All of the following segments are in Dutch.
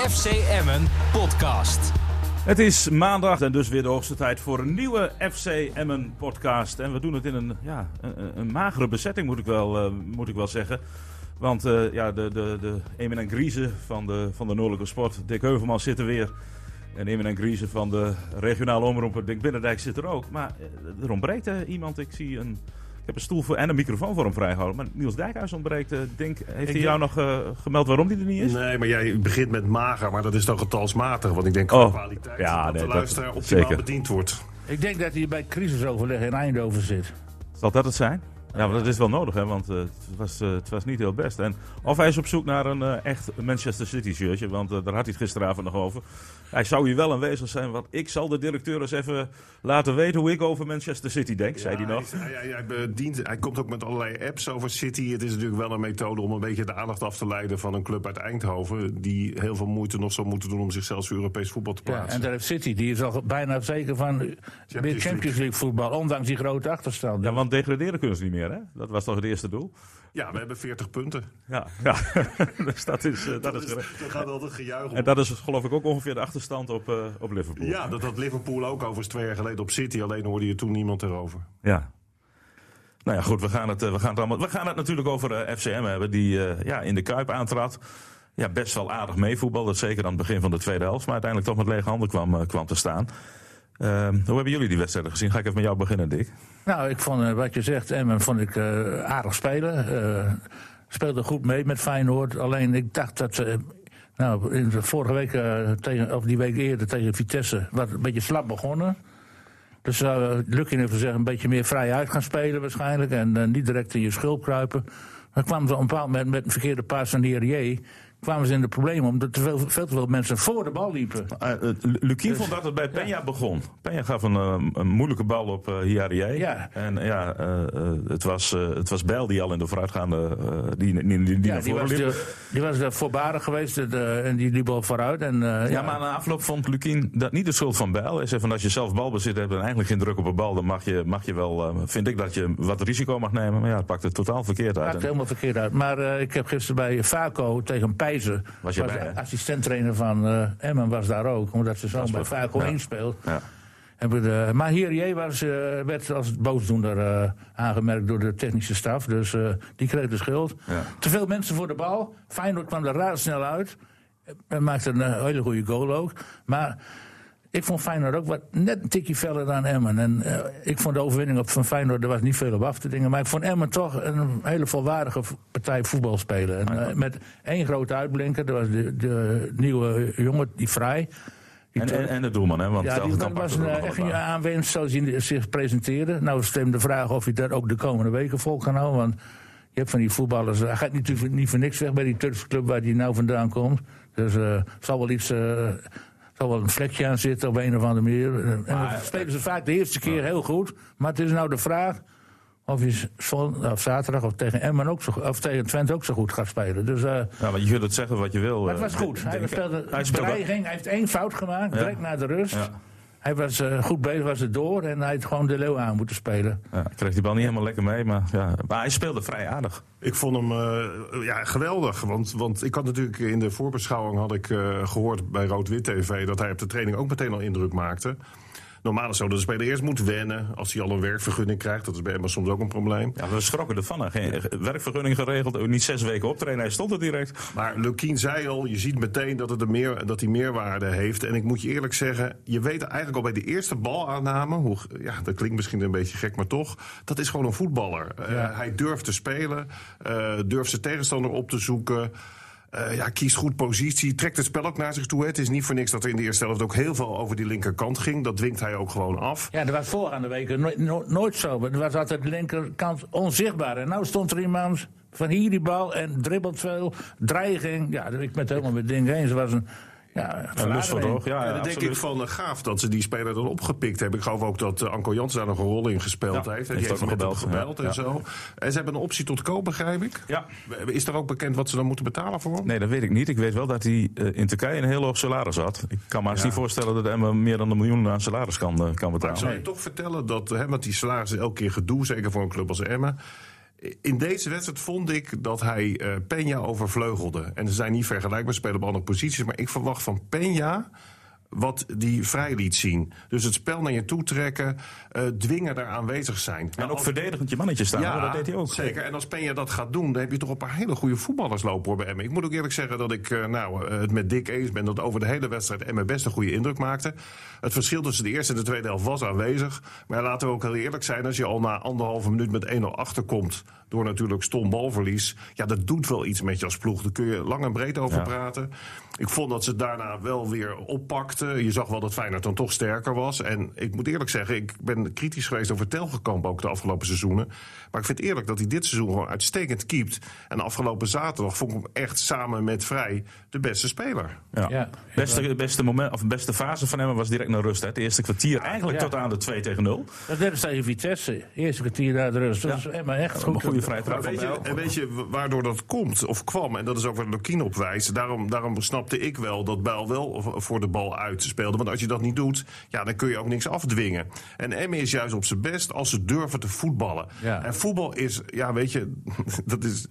FC Emmen podcast. Het is maandag en dus weer de hoogste tijd voor een nieuwe FC Emmen podcast. En we doen het in een, ja, een, een magere bezetting, moet ik wel, eh, moet ik wel zeggen. Want eh, ja, de, de, de Emin en Griezen van de, van de Noordelijke Sport, Dick Heuvelman zit er weer. En Emin en Griezen van de regionale omroep, Dick Binnendijk zit er ook. Maar eh, er ontbreekt iemand. Ik zie een, ik heb een stoel voor, en een microfoon voor hem vrijgehouden. Maar Niels Dijkhuis ontbreekt. Eh, Dink, heeft hij jou nog eh, gemeld waarom hij er niet is? Nee, maar jij begint met mager, maar dat is dan getalsmatig. Want ik denk Oh, qua kwaliteit ja, dat nee, de dat- luisteraar optimaal zeker. bediend wordt. Ik denk dat hij bij crisisoverleg in Eindhoven zit. Zal dat het zijn? Ja, maar dat is wel nodig, hè, want eh, het, was, eh, het was niet heel best. En of hij is op zoek naar een eh, echt Manchester City shirtje, want daar had hij het gisteravond nog over. Hij zou hier wel aanwezig zijn, want ik zal de directeur eens even laten weten hoe ik over Manchester City denk, zei hij nog. Hij, hij, hij bedient, hij komt ook met allerlei apps over City. Het is natuurlijk wel een methode om een beetje de aandacht af te leiden van een club uit Eindhoven. Die heel veel moeite nog zal moeten doen om zichzelf voor Europees voetbal te Ja, plaatsen. en daar heeft City, die is al bijna zeker van weer League. Champions League voetbal, ondanks die grote achterstand. Ja, want degraderen kunnen ze niet meer, hè? Dat was toch het eerste doel? Ja, we hebben 40 punten. Ja, ja. dus dat is, eh, dat is Dat gaat altijd gejuich om. En dat is geloof ik ook ongeveer de achterstand op, eh, op Liverpool. Ja, dat had Liverpool ook overigens twee jaar geleden op City. Alleen hoorde je toen niemand erover. Ja. Nou ja, goed, we gaan het, eh, we gaan het, allemaal, we gaan het natuurlijk over FCM hebben, die ja, in de Kuip aantrad. Ja, best wel aardig meevoetbalde, zeker aan het begin van de tweede helft. Maar uiteindelijk toch met lege handen kwam, kwam te staan. Ehm, hoe hebben jullie die wedstrijden gezien? Ga ik even met jou beginnen, Dick. Nou, ik vond eh, wat je zegt, Emmen vond ik eh, aardig spelen. Eh, speelde goed mee met Feyenoord. Alleen ik dacht dat ze. nou, in de vorige week, tegen, of die week eerder tegen Vitesse, wat een beetje slap begonnen. Dus zou Lukin heeft gezegd een beetje meer vrij uit gaan spelen waarschijnlijk. En niet direct in je schulp kruipen. Dan kwamen ze op een bepaald moment met een verkeerde paas van Hierrier. Kwamen ze in de problemen omdat te veel, veel te veel mensen voor de bal liepen. Uh, Lukien vond dat het bij Peña begon. Peña gaf een, eh, een moeilijke bal op uh, Hiarie. Ja. En ja, het, was, het was Bijl die al in de vooruitgaande... die, die, die, die ja, naar voren was, liep. de, die was de voorbarig geweest de, en die liep al vooruit. En, Ja, ja, maar na afloop vond Lukien dat niet de schuld van Bijl. Hij zei van als je zelf balbezit hebt en eigenlijk geen druk op een bal... dan mag je, mag je wel, vind ik dat je wat risico mag nemen. Maar ja, het pakt het totaal verkeerd uit. Het pakt helemaal verkeerd uit. Maar ik heb gisteren bij Vaco tegen Pijzen... Was je bij, assistenttrainer van uh, Emmen was daar ook. Omdat ze zo bij Vaco ja. inspeelt. Ja. De, maar hier was, uh, werd als boosdoener uh, aangemerkt door de technische staf. Dus uh, die kreeg de schuld. Ja. Te veel mensen voor de bal. Feyenoord kwam er razendsnel uit. En maakte een hele goede goal ook. Maar ik vond Feyenoord ook wat, net een tikje feller dan Emmen. En uh, ik vond de overwinning op van Feyenoord, er was niet veel op af te dingen. Maar ik vond Emmen toch een hele volwaardige partij voetbal spelen. En, uh, met één grote uitblinker, dat was de, de nieuwe jongen, die Vrij. En, en, en, de doelman, hè? Want ja, die man was een, echt een aanwinst zoals hij zich presenteerde. Nou het de vraag of hij dat ook de komende weken vol kan houden. Want je hebt van die voetballers, hij gaat natuurlijk niet voor niks weg bij die Turkse club waar hij nou vandaan komt. Dus uh, zal wel iets... Uh, zal wel een vlekje aan zitten op een of andere manier. En dan spelen ze vaak de eerste keer heel goed. Maar het is nou de vraag of je of zaterdag of tegen Emmen ook zo, of tegen Twente ook zo goed gaat spelen. Dus, uh, ja, maar je kunt het zeggen wat je wil. Maar het was goed. Hij speelde hij dreiging. Hij heeft één fout gemaakt, ja. direct na de rust. Ja. Hij was uh, goed bezig, was het door en hij had gewoon de leeuw aan moeten spelen. Ja, kreeg die bal niet helemaal lekker mee, maar, ja. maar hij speelde vrij aardig. Ik vond hem uh, ja, geweldig. Want, want ik had natuurlijk in de voorbeschouwing had ik, uh, gehoord bij Rood-Wit TV dat hij op de training ook meteen al indruk maakte. Normaal is het zo dat de speler eerst moet wennen als hij al een werkvergunning krijgt. Dat is bij Emma soms ook een probleem. Ja, we schrokken ervan. Geen werkvergunning geregeld, niet zes weken optreden. Hij stond er direct. Maar Lukien zei al, je ziet meteen dat, het meer, dat hij meerwaarde heeft. En ik moet je eerlijk zeggen, je weet eigenlijk al bij de eerste balaanname... Hoe, ja, dat klinkt misschien een beetje gek, maar toch... dat is gewoon een voetballer. Ja. Uh, hij durft te spelen, uh, durft zijn tegenstander op te zoeken... Uh, ja, kiest goed positie, trekt het spel ook naar zich toe. Het is niet voor niks dat er in de eerste helft ook heel veel over die linkerkant ging. Dat dwingt hij ook gewoon af. Ja, dat was voorgaande weken no no nooit zo. Er was altijd de linkerkant onzichtbaar. En nou stond er iemand van hier die bal en dribbelt veel, dreiging. Ja, ik ben het helemaal met dingen eens. Het was een... Ja, een lust voor toch? Ja, ja, dan denk ik van uh, gaaf dat ze die speler dan opgepikt hebben. Ik geloof ook dat uh, Anko Jans daar nog een rol in gespeeld ja, heeft. En die heeft, heeft gebeld, gebeld ja, en zo. En ze hebben een optie tot koop, begrijp ik. Ja. Is er ook bekend wat ze dan moeten betalen voor hem? Nee, dat weet ik niet. Ik weet wel dat hij uh, in Turkije een heel hoog salaris had. Ik kan me ja. niet voorstellen dat Emma meer dan een miljoen aan salaris kan, kan betalen. Maar zou je toch vertellen dat, hè, met die salaris elke keer gedoe, zeker voor een club als Emma In deze wedstrijd vond ik dat hij eh Peña overvleugelde. En ze zijn niet vergelijkbaar, spelen op andere posities. Maar ik verwacht van Peña wat die vrij liet zien. Dus het spel naar je toe trekken, eh, dwingen daar aanwezig zijn. En ook verdedigend je mannetje staan. hoor, dat deed hij ook. Zeker. En als Peña dat gaat doen, dan heb je toch een paar hele goede voetballers lopen hoor, bij Emmen. Ik moet ook eerlijk zeggen dat ik eh, nou, eh, het met Dick eens ben dat over de hele wedstrijd Emmen best een goede indruk maakte. Het verschil tussen de eerste en de tweede helft was aanwezig. Maar laten we ook heel eerlijk zijn, als je al na anderhalve minuut met 1-0 achterkomt, door natuurlijk stom balverlies, ja, dat doet wel iets met je als ploeg. Daar kun je lang en breed over Ja. praten. Ik vond dat ze het daarna wel weer Je zag wel dat Feyenoord dan toch sterker was. En ik moet eerlijk zeggen, ik ben kritisch geweest over Telgekamp ook de afgelopen seizoenen. Maar ik vind eerlijk dat hij dit seizoen gewoon uitstekend keept. En afgelopen zaterdag vond ik hem echt samen met Vrij de beste speler. Ja. Ja. Beste, beste, moment, of beste fase van hem was direct naar rust. Hè. Het eerste kwartier eigenlijk Ja. tot aan de 2 tegen 0. Dat deden ze tegen Vitesse. Eerste kwartier naar de rust. Dat is Emma echt Een goed. goede vrije trap weet je, Bijl. en weet je wa- waardoor dat komt of kwam? En dat is ook waar Lukien op wijst. Daarom, daarom snapte ik wel dat Bijl wel voor de bal uitspeelde. Want als je dat niet doet, ja, dan kun je ook niks afdwingen. En Emme is juist op zijn best als ze durven te voetballen. Ja. En voetbal is, ja, weet je, dat is,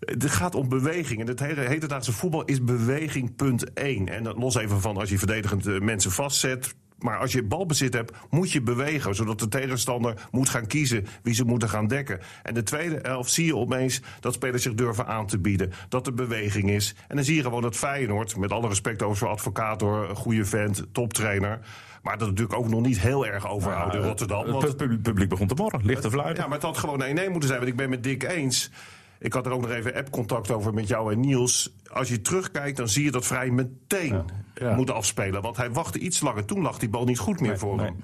het gaat om beweging. En het hele hedendaagse voetbal is beweging punt één. En dat los even van als je verdedigend eh, mensen vastzet. Maar als je balbezit hebt, moet je bewegen. Zodat de tegenstander moet gaan kiezen wie ze moeten gaan dekken. En de tweede helft zie je opeens dat spelers zich durven aan te bieden. Dat er beweging is. En dan zie je gewoon dat Feyenoord, met alle respect over zo'n advocaat, hoor, goede vent, toptrainer. Maar dat natuurlijk ook nog niet heel erg overhoudt in Rotterdam. want- Het publiek, publiek begon te morren. Lichte fluit. ja, maar het had gewoon 1-1 moeten zijn. Want ik ben met Dick eens. Ik had er ook nog even app-contact over met jou en Niels. Als je terugkijkt, dan zie je dat Vrij meteen Ja. moet afspelen. Want hij wachtte iets langer. Toen lag die bal niet goed meer voor nee. hem.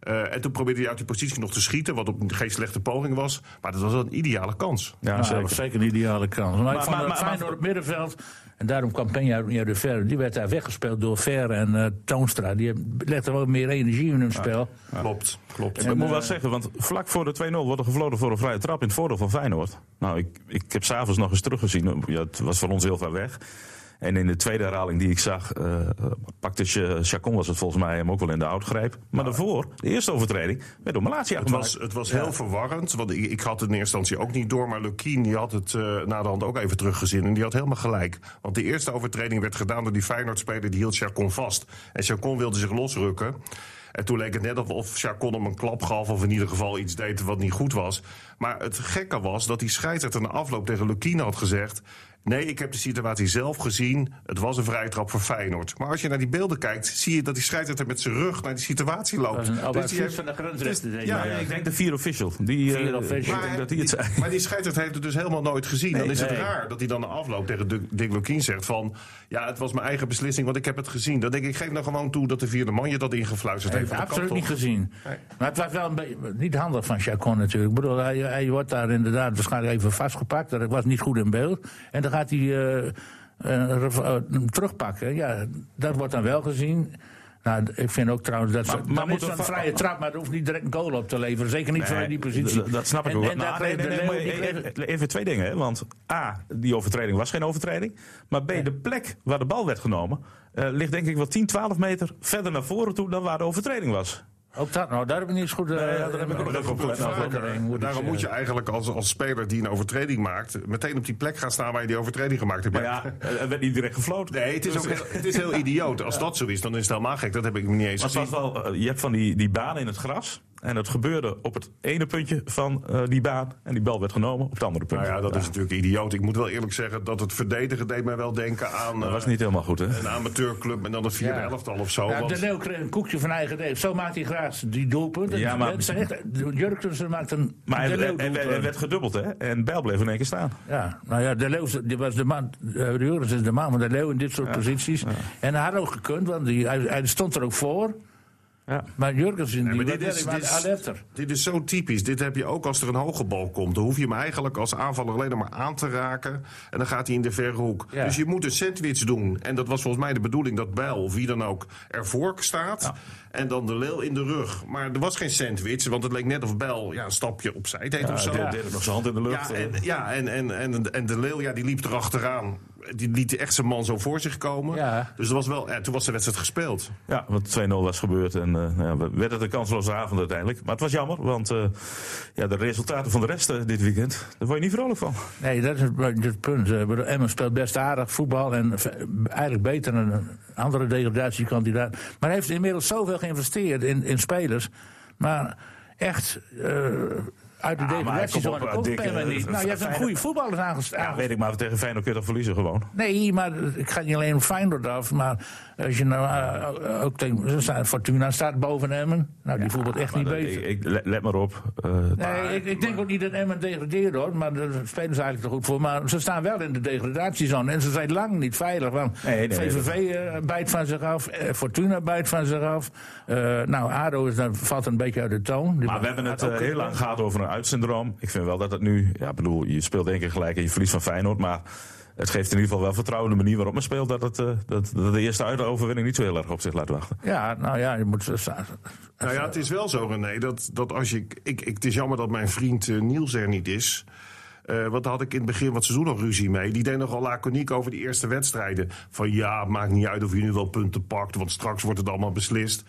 Eh, en toen probeerde hij uit die positie nog te schieten. Wat op geen slechte poging was. Maar dat was een ideale kans. Ja, Nou, dat zeker. was zeker een ideale kans. Maar, Maar- maar- op het middenveld. En daarom kwam Peña ja, de Ver. Die werd daar weggespeeld door Ver en eh, Toonstra. Die legden wel meer energie in hun spel. Klopt, klopt. Ik moet wel zeggen, want vlak voor de 2-0 wordt er gefloten voor een vrije trap in het voordeel van Feyenoord. Nou, ik, ik heb s'avonds nog eens teruggezien. Ja, het was voor ons heel ver weg. En in de tweede herhaling die ik zag, eh, pakte Ch- Chacon was het volgens mij hem ook wel in de outgreep. Maar daarvoor, de eerste overtreding, werd door Malatia Het gemaakt. was, het was heel verwarrend, want ik, ik had het in eerste instantie ook niet door. Maar Lukien die had het eh, na de hand ook even teruggezien. En die had helemaal gelijk. Want de eerste overtreding werd gedaan door die Feyenoord-speler. Die hield Chacon vast. En Chacon wilde zich losrukken. En toen leek het net of, of Chacon hem een klap gaf. Of in ieder geval iets deed wat niet goed was. Maar het gekke was dat die scheidsrechter na afloop tegen Lukien had gezegd... Nee, ik heb de situatie zelf gezien. Het was een vrije trap voor Feyenoord. Maar als je naar die beelden kijkt, zie je dat die scheidsrechter met zijn rug naar die situatie loopt. Dat is een die Fiets heeft- van de grensrechter. denk ik. ja, Ja, ik denk de vier official. Die, eh, Vier official. Ik denk dat hij het zei. Maar die scheidsrechter heeft het dus helemaal nooit gezien. dan is het raar dat hij dan na afloop tegen Dick- Lukien zegt van... ja, het was mijn eigen beslissing, want ik heb het gezien. Dan denk ik, geef nou gewoon toe dat de vierde man je dat ingefluisterd heeft. absoluut niet gezien. Nee. Maar het was wel een beetje niet handig van Chacon natuurlijk. Ik bedoel, hij, hij wordt daar inderdaad waarschijnlijk even vastgepakt. Dat was niet goed in beeld. En dan gaat hij eh, eh, eh, terugpakken. Ja, dat wordt dan wel gezien. Nou, ik vind ook trouwens dat... Maar- Maar, maar moet een vrije trap, maar er hoeft niet direct een goal op te leveren. Zeker niet vanuit die positie. Dat snap ik En- ook. wel. en Nou, nee, nee, nee, even, even twee dingen. Hè? Want A, die overtreding was geen overtreding. Maar B, de plek waar de bal werd genomen... ligt denk ik wel 10, 12 meter verder naar voren toe... dan waar de overtreding was. Ook dat, nou, daar heb ik niet eens goed... eh, daar heb ik ook even op moet ik Daarom moet je zeggen. eigenlijk als, als speler die een overtreding maakt... meteen op die plek gaan staan waar je die overtreding gemaakt hebt. Maar ja, er werd niet direct gefloten. Nee, het is, ook, heel- het is heel idioot. Als dat zo is, dan is het helemaal gek. Dat heb ik me niet eens Maar gezien. was wel, eh, je hebt van die, die baan in het gras. En het gebeurde op het ene puntje van eh, die baan. En die bal werd genomen op het andere puntje. Nou ja, dat is natuurlijk idioot. Ik moet wel eerlijk zeggen dat het verdedigen deed mij wel denken aan... Dat eh, was niet helemaal goed, hè? een amateurclub en dan het vierde Ja. elftal of zo. Ja, want- de Leeuw kreeg een koekje van eigen deeg. Zo maakt hij graag die doelpunten. Ja, maar- Dat Jurkensen maakt een Maar hij, doelpunt. werd gedubbeld, hè? En Bijl bleef in één keer staan. Ja, nou ja, de Leeuw die was de man, uh, is de man van de Leeuw in dit soort posities. En hij had ook gekund, want die, hij, hij stond er ook voor. Ja. Maar Jurgensen, die maar was dit is- dit is- alerter. Dit is zo typisch. Dit heb je ook als er een hoge bal komt. Dan hoef je hem eigenlijk als aanvaller alleen maar aan te raken. En dan gaat hij in de verre hoek. Ja. Dus je moet een sandwich doen. En dat was volgens mij de bedoeling dat Bijl of wie dan ook ervoor staat. En dan de leeuw in de rug. Maar er was geen sandwich. Want het leek net of Bijl ja, een stapje opzij deed of zo. Hij deed- deed nog zijn hand in de lucht. Ja, eh. en, ja en, en, en, en de leeuw ja, die liep erachteraan. Die liet echt zijn man zo voor zich komen. Ja. Dus dat was wel, ja, toen was de wedstrijd gespeeld. Ja, want 2-0 was gebeurd en uh, ja, werd het een kansloze avond uiteindelijk. Maar het was jammer, want uh, ja, de resultaten van de rest uh, dit weekend, daar word je niet vrolijk van. Nee, dat is het, het punt. Emmen speelt best aardig voetbal en eigenlijk beter dan een andere degradatiekandidaat. Maar hij heeft inmiddels zoveel geïnvesteerd in, in spelers. Maar echt uit de komt Emmen niet. Nou, je hebt een goede voetballers aangestaan. Ja, weet ik, maar tegen Feyenoord kun je toch verliezen gewoon? Nee, maar ik ga niet alleen Feyenoord af, maar als je nou uh, ook denkt, Fortuna staat boven Emmen. Nou, die ja, voetbalt echt niet beter. Ik, ik, let maar op. Uh, nee, maar, ik, ik, denk ook niet dat Emmen degradeert hoor, maar daar spelen ze eigenlijk te goed voor. Maar ze staan wel in de degradatiezone en ze zijn lang niet veilig. Want nee, nee, VVV uh, bijt van zich af, Fortuna bijt van zich af. nou, ADO is, dan valt een beetje uit de toon. Die maar we hebben het heel lang gehad over een uitsyndroom. Ik vind wel dat het nu, ja, bedoel, je speelt denk ik gelijk en je verliest van Feyenoord, maar het geeft in ieder geval wel vertrouwen in de manier waarop men speelt. Dat, het, uh, dat, dat de eerste uitoverwinning niet zo heel erg op zich laat wachten. Ja, nou ja, je moet. Nou ja, het is wel zo, René, dat, dat als je. Ik, ik, het is jammer dat mijn vriend uh, Niels er niet is. Uh, want daar had ik in het begin van het seizoen nog ruzie mee. Die deed nogal laconiek over die eerste wedstrijden. Van ja, maakt niet uit of je nu wel punten pakt, want straks wordt het allemaal beslist.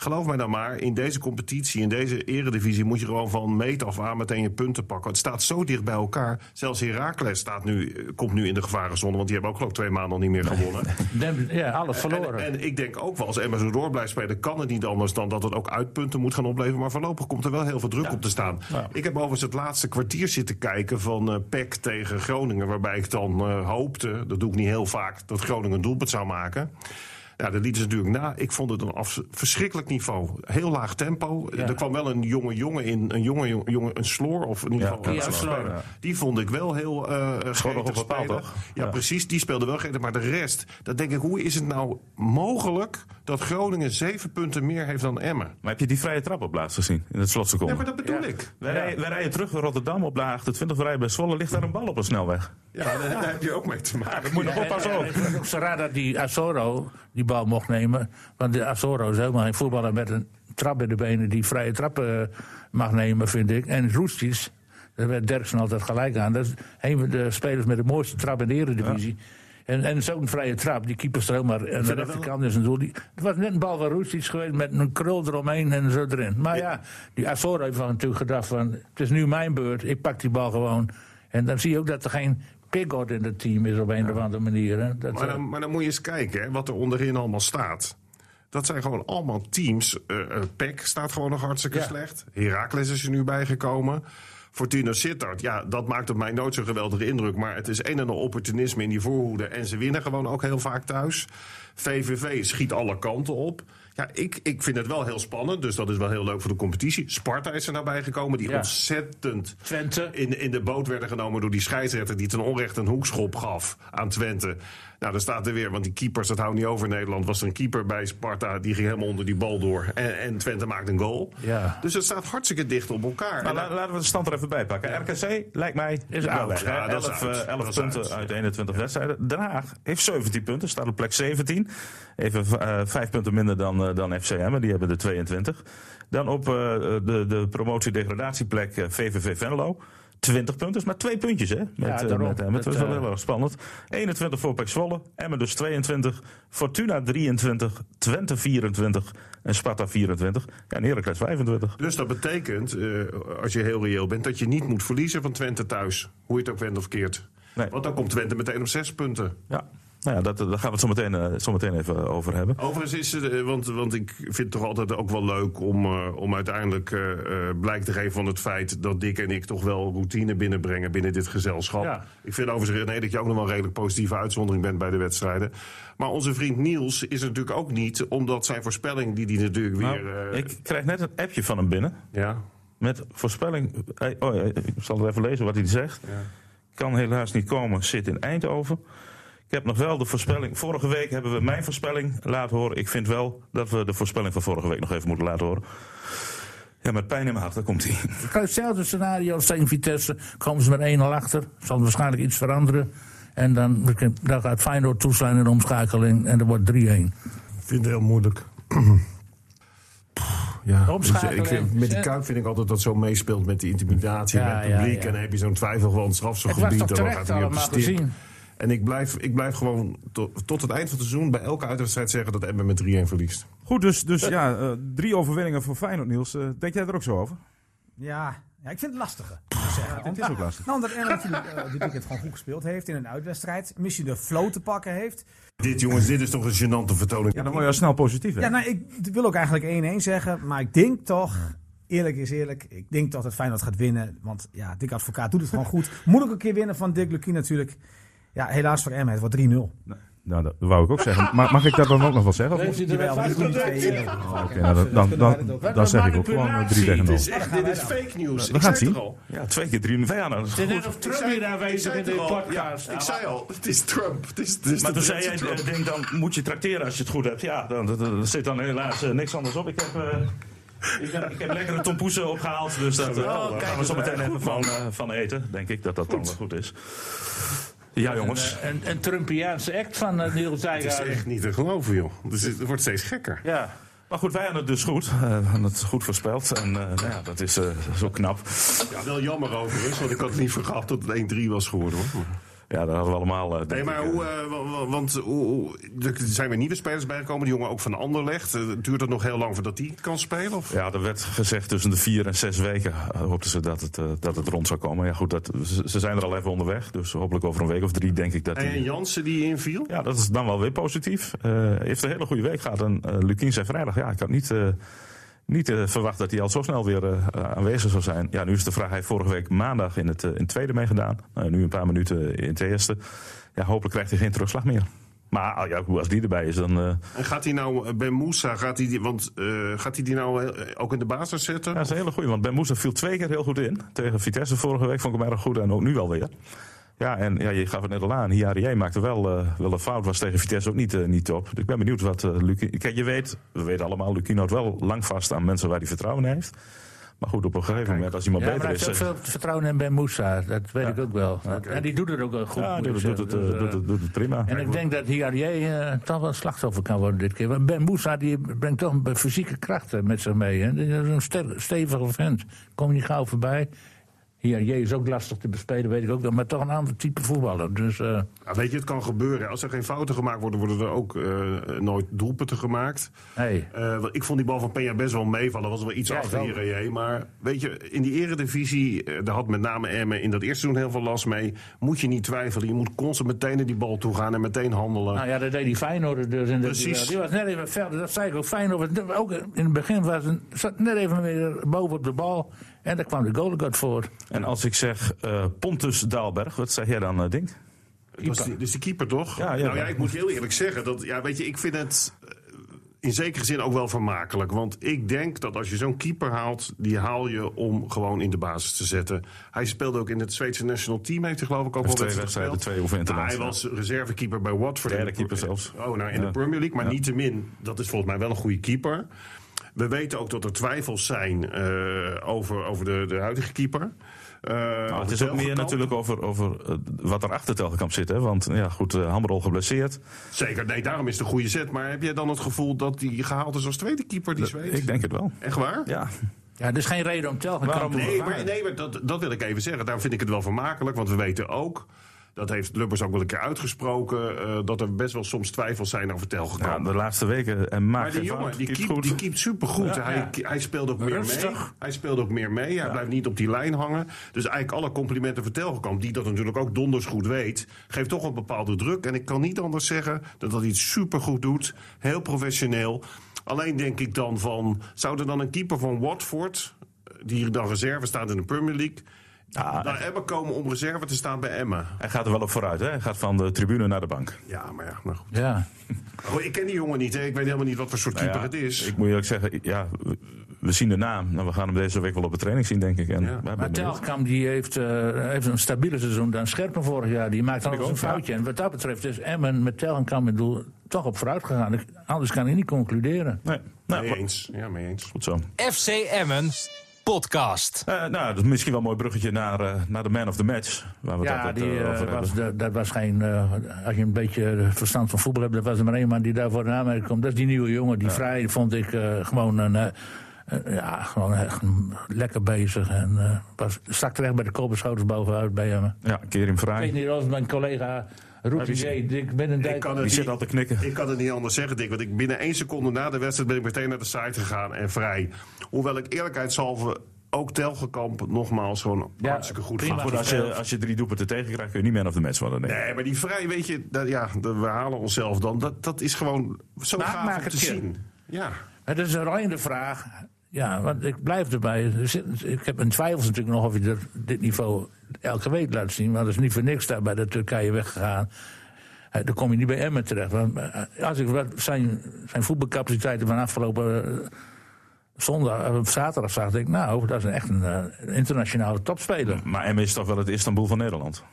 Geloof mij dan maar, in deze competitie, in deze eredivisie... moet je gewoon van meet af aan meteen je punten pakken. Het staat zo dicht bij elkaar. Zelfs Heracles staat nu, komt nu in de gevarenzone... want die hebben ook geloof twee maanden al niet meer gewonnen. Ja, alles verloren. En, en, ik denk ook wel, als Emma zo door blijft spelen... kan het niet anders dan dat het ook uitpunten moet gaan opleveren. Maar voorlopig komt er wel heel veel druk ja. op te staan. Ja. Ik heb overigens het laatste kwartier zitten kijken... van uh, PEC tegen Groningen, waarbij ik dan uh, hoopte... dat doe ik niet heel vaak, dat Groningen een doelpunt zou maken... Ja, dat lieten ze natuurlijk na. Ik vond het een af, verschrikkelijk niveau. Heel laag tempo. Ja. Er kwam wel een jonge jongen in, een jonge jongen, een sloor of in ieder geval ja, een sloor. Ja. Die vond ik wel heel uh, gretig spelen. Toch? Ja, ja, precies. Die speelde wel gretig. Maar de rest, dat denk ik, hoe is het nou mogelijk dat Groningen zeven punten meer heeft dan Emmen? Maar heb je die vrije trap op laatst gezien in het slotseconde? Ja, maar dat bedoel ik. Wij, rijden, wij rijden terug naar Rotterdam op de 28, we rijden bij Zwolle. Ligt daar een bal op een snelweg? Ja, daar, daar heb je ook mee te maken. dat moet je nog oppassen ook. Raar dat die Azoro die bal mocht nemen. Want de Azoro is helemaal geen voetballer met een trap in de benen die vrije trappen mag nemen, vind ik. En Roesties, daar werd Derksen altijd gelijk aan. Dat is een van de spelers met de mooiste trap in de Eredivisie. Ja. En, en zo'n vrije trap, die keeper er helemaal aan de rechterkant is een doel. Die, het was net een bal van Roesties geweest met een krul eromheen en zo erin. Maar ja, die Azoro heeft natuurlijk gedacht van, het is nu mijn beurt, ik pak die bal gewoon. En dan zie je ook dat er geen Piggott in het team is op een of andere manier. Hè? Dat maar, dan, maar dan moet je eens kijken hè, wat er onderin allemaal staat. Dat zijn gewoon allemaal teams. Uh, uh, PEC staat gewoon nog hartstikke ja. slecht. Heracles is er nu bijgekomen. Fortuna Sittard, ja, dat maakt op mij nooit zo'n geweldige indruk. Maar het is een en al opportunisme in die voorhoede. En ze winnen gewoon ook heel vaak thuis. VVV schiet alle kanten op. Ja, ik, ik vind het wel heel spannend, dus dat is wel heel leuk voor de competitie. Sparta is er nabij gekomen, die ja. ontzettend Twente. In, in de boot werden genomen door die scheidsrechter... die ten onrechte een hoekschop gaf aan Twente. Nou, dan staat er weer, want die keepers, dat houdt niet over in Nederland... was er een keeper bij Sparta, die ging helemaal onder die bal door. En, en Twente maakt een goal. Ja. Dus het staat hartstikke dicht op elkaar. La, laten we de stand er even bij pakken. Ja. RKC, lijkt mij, is oud. Ja, ja, 11, uh, 11 punten uit. uit 21 wedstrijden. Den Haag heeft 17 punten, staat op plek 17. Even uh, 5 punten minder dan, uh, dan FCM, die hebben er 22. Dan op uh, de, de promotie-degradatieplek VVV Venlo. 20 punten, maar twee puntjes hè. Met, ja, daarom, met Emmen. Dat is wel heel erg spannend. 21 voor Pek Zwolle, Emmen dus 22, Fortuna 23, Twente 24 en Sparta 24. Ja, en Heracles 25. Dus dat betekent, uh, als je heel reëel bent, dat je niet moet verliezen van Twente thuis. Hoe je het ook wendt of keert. Nee. Want dan komt Twente meteen op 6 punten. Ja. Nou ja, dat, daar gaan we het zo meteen, uh, zo meteen even over hebben. Overigens is het, uh, want, want ik vind het toch altijd ook wel leuk om, uh, om uiteindelijk blijk te geven van het feit dat Dick en ik toch wel routine binnenbrengen binnen dit gezelschap. Ja. Ik vind overigens nee, dat je ook nog wel een redelijk positieve uitzondering bent bij de wedstrijden. Maar onze vriend Niels is er natuurlijk ook niet, omdat zijn voorspelling die die natuurlijk nou, weer. ik krijg net een appje van hem binnen. Ja. Met voorspelling. Oh, ik zal er even lezen wat hij zegt. Ja. Kan helaas niet komen, zit in Eindhoven. Ik heb nog wel de voorspelling. Vorige week hebben we mijn voorspelling laten horen. Ik vind wel dat we de voorspelling van vorige week nog even moeten laten horen. Ja, met pijn in mijn hart, daar komt hij. Hetzelfde scenario als tegen Vitesse. Komen ze met 1-0 achter. Zal waarschijnlijk iets veranderen. En dan, dan gaat Feyenoord toeslaan in de omschakeling. En er wordt 3-1. Ik vind het heel moeilijk. Ja, dus ik vind, met die Kuip vind ik altijd dat zo meespeelt met die intimidatie ja, met het publiek. Ja, ja. En dan heb je zo'n twijfel van het strafselgebied. Het was toch terecht allemaal gezien. En ik blijf, ik blijf gewoon to- tot het eind van het seizoen bij elke uitwedstrijd zeggen dat Emmen met 3-1 verliest. Goed, dus, dus ja, eh, drie overwinningen voor Feyenoord, Niels. Eh, denk jij er ook zo over? Ja, ja ik vind het lastige. moet ik zeggen. het is ook lastig. Nou, omdat Emmen natuurlijk eh, dit weekend gewoon goed gespeeld heeft in een uitwedstrijd. Misschien de flow te pakken heeft. Dit jongens, dit is toch een gênante vertoning. Ja, dan word je al snel positief, hè? Ja, nou, ik wil ook eigenlijk 1-1 zeggen. Maar ik denk toch, eerlijk is eerlijk, ik denk dat het Feyenoord gaat winnen. Want ja, Dick Advocaat doet het gewoon goed. Moet ook een keer winnen van Dick Lukien natuurlijk. Ja, helaas voor Emmen, het wordt 3-0. Nou, dat wou ik ook zeggen. Maar mag ik dat dan ook nog wel zeggen? Wel twee, gezet? eh, Oké, nou, dan, dan, dan, dan, zeg ik ook gewoon eh, 3 tegen 0. Dit is echt dit is fake news. We Ik gaan het zien. al? Ja, twee keer 3 ja, nou, dat is net of Trump hier aanwezig in de podcast. Ik zei al, het is Trump. Maar de toen zei jij, eh, denk dan moet je trakteren als je het goed hebt. Ja, dan, zit dan helaas eh, niks anders op. Ik heb, eh, ik heb, ik heb lekkere tompoesen opgehaald, dus daar gaan we zo meteen even van, eh, van eten. Denk ik dat dat dan wel goed is. Ja, jongens. Een, een, een Trumpiaanse act van uh, Niels Het is echt niet te geloven, joh. Dus het wordt steeds gekker. Ja. Maar goed, wij hadden het dus goed. Eh, we hadden het goed voorspeld. En eh, nou ja, dat is eh, zo knap. Ja, wel jammer overigens, want ik had het niet vergaat dat het 1-3 was geworden, hoor. Ja, dat hadden we allemaal. eh, Nee, maar ik, hoe, eh, eh, wa- wa- want hoe, er zijn weer nieuwe spelers bijgekomen. Die jongen ook van Anderlecht. Duurt het nog heel lang voordat die kan spelen? Of? Ja, er werd gezegd tussen de vier en zes weken hoopten ze dat het, dat het rond zou komen. Ja, goed, dat, ze, zijn er al even onderweg. Dus hopelijk over een week of drie denk ik dat En die... Jansen die inviel? Ja, dat is dan wel weer positief. Heeft een hele goede week gehad. En Lukien zei vrijdag, ja, ik had niet, uh, niet verwacht dat hij al zo snel weer aanwezig zou zijn. Ja, nu is de vraag, hij heeft vorige week maandag in het, in het tweede meegedaan. Nou, nu een paar minuten in het eerste. Ja, hopelijk krijgt hij geen terugslag meer. Maar ja, als die erbij is, dan. En gaat hij nou, Ben Moussa, gaat hij die, want, gaat hij die nou ook in de basis zetten? Ja, dat is een hele goede, want Ben Moussa viel twee keer heel goed in. Tegen Vitesse vorige week vond ik hem erg goed en ook nu alweer. Ja, en ja, je gaf het net al aan. Hiarie maakte wel, uh, wel een fout, was tegen Vitesse ook niet, uh, niet top. Dus ik ben benieuwd wat uh, Lucie... Kijk, je weet, we weten allemaal, Lukien houdt wel lang vast aan mensen waar hij vertrouwen in heeft. Maar goed, op een gegeven moment, als iemand ja, beter maar is... hij heeft veel vertrouwen in Ben Moussa, dat weet ja. ik ook wel. Okay. En die doet het ook wel goed. Ja, die doet, doet, het, dus, doet, het, doet het prima. En ik denk dat Hiarie toch wel slachtoffer kan worden dit keer. Want Ben Moussa die brengt toch een fysieke krachten met zich mee. Hè. Dat is een stevige vent. Kom je niet gauw voorbij. Hier, J is ook lastig te bespelen, weet ik ook wel. Maar toch een ander type voetballer. Dus, uh... ja, weet je, het kan gebeuren. Als er geen fouten gemaakt worden, worden er ook uh, nooit doelpunten gemaakt. Hey. Uh, ik vond die bal van Peña best wel meevallen. was wel iets ja, achter hier, Maar weet je, in die eredivisie, daar had met name Emmen in dat eerste seizoen heel veel last mee. Moet je niet twijfelen. Je moet constant meteen naar die bal toe gaan en meteen handelen. Nou ja, dat deed die Feyenoord dus. In Precies. Die, die was net even verder. Dat zei ik ook. Feyenoord, ook in het begin was een, zat net even weer boven op de bal. En daar kwam de uit voor. En als ik zeg uh, Pontus Daalberg, wat zeg jij dan, uh, Dink? Dus die, dus die keeper toch? Ja, ja, nou ja, ik moet heel eerlijk zeggen. Dat, ja, weet je, ik vind het uh, in zekere zin ook wel vermakelijk. Want ik denk dat als je zo'n keeper haalt, die haal je om gewoon in de basis te zetten. Hij speelde ook in het Zweedse national team, heeft hij geloof ik ook wel twee wedstrijden, twee of nou, Hij was reservekeeper bij Watford. Derde keeper zelfs. Oh, nou in ja. de Premier League, maar ja. niettemin, dat is volgens mij wel een goede keeper. We weten ook dat er twijfels zijn uh, over, over de, de huidige keeper. Uh, nou, het is ook meer natuurlijk over, over uh, wat er achter Telgekamp zit. Hè? Want ja, goed, uh, Hammerol geblesseerd. Zeker, nee, daarom is het een goede zet. Maar heb jij dan het gevoel dat hij gehaald is als tweede keeper, die Zweed? Ik denk het wel. Echt waar? Ja. Ja, er is geen reden om Telgekamp te Nee, maar, nee maar dat, dat wil ik even zeggen. Daarom vind ik het wel vermakelijk. Want we weten ook... Dat heeft Lubbers ook wel een keer uitgesproken. Uh, dat er best wel soms twijfels zijn over Telgekamp. Ja, de laatste weken. En maar die jongen, die keept, die keept supergoed. Ja, hij, ja. hij speelt ook meer mee. Hij speelt ook meer mee. Hij ja. blijft niet op die lijn hangen. Dus eigenlijk alle complimenten voor Telgekamp. Die dat natuurlijk ook donders goed weet. Geeft toch een bepaalde druk. En ik kan niet anders zeggen dat hij het supergoed doet. Heel professioneel. Alleen denk ik dan van... Zou er dan een keeper van Watford... die dan reserve staat in de Premier League... Ja, naar Emmen komen om reserve te staan bij Emmen. Hij gaat er wel op vooruit, hè? Hij gaat van de tribune naar de bank. Ja, maar ja, nou goed. Ja. Oh, ik ken die jongen niet, hè? ik weet helemaal niet wat voor soort keeper nou ja, het is. Ik moet eerlijk zeggen, ja, we, zien de naam. Nou, we gaan hem deze week wel op de training zien, denk ik. En ja. Maar Telkamp die heeft, uh, heeft een stabiele seizoen dan Scherpen vorig jaar. Die maakt dan een foutje. En wat dat betreft is Emmen met Telkamp in doel toch op vooruit gegaan. Anders kan hij niet concluderen. Nee, nou, mee eens. Ja, mee eens. Goed zo. FC Emmen podcast. Uh, nou, dat is misschien wel een mooi bruggetje naar, uh, naar de man of the match. Waar we ja, dat, die, uh, over was, dat, dat was geen. als je een beetje verstand van voetbal hebt, dat was er maar één man die daarvoor in aanmerking komt. Dat is die nieuwe jongen. Die ja. vrij vond ik gewoon een. ja, gewoon echt lekker bezig. En was, stak terecht bij de kopenschouders bovenuit bij hem. Ja, keer hem vrij. Ik weet niet of mijn collega Routinier, ik ben een Ik dijk. kan, Die het zit niet, al te knikken. ik kan het niet anders zeggen, Dick. Want ik, binnen één seconde na de wedstrijd ben ik meteen naar de site gegaan en vrij. Hoewel ik eerlijkheidshalve ook Telgekamp nogmaals gewoon Ja, hartstikke goed prima. Goed, als je, als je drie doelpunten tegenkrijgt, kun je niet man of the match worden. Nee. Nee, maar die vrij, weet je, dat, ja, dat- we halen onszelf dan. Dat, dat is gewoon zo gaaf maak om het te keer. zien. Ja. Het is alleen de vraag. Ja, want ik blijf erbij. Er Ik heb een twijfels natuurlijk nog of je dit niveau elke week laat zien. Maar dat is niet voor niks daar bij de Turkije weggegaan. Eh, Dan kom je niet bij Emmen terecht. Want eh, als ik zijn, zijn voetbalcapaciteiten van afgelopen eh, zondag, zaterdag zag, denk ik, nou, dat is echt een internationale topspeler. Maar Emmen is toch wel het Istanbul van Nederland?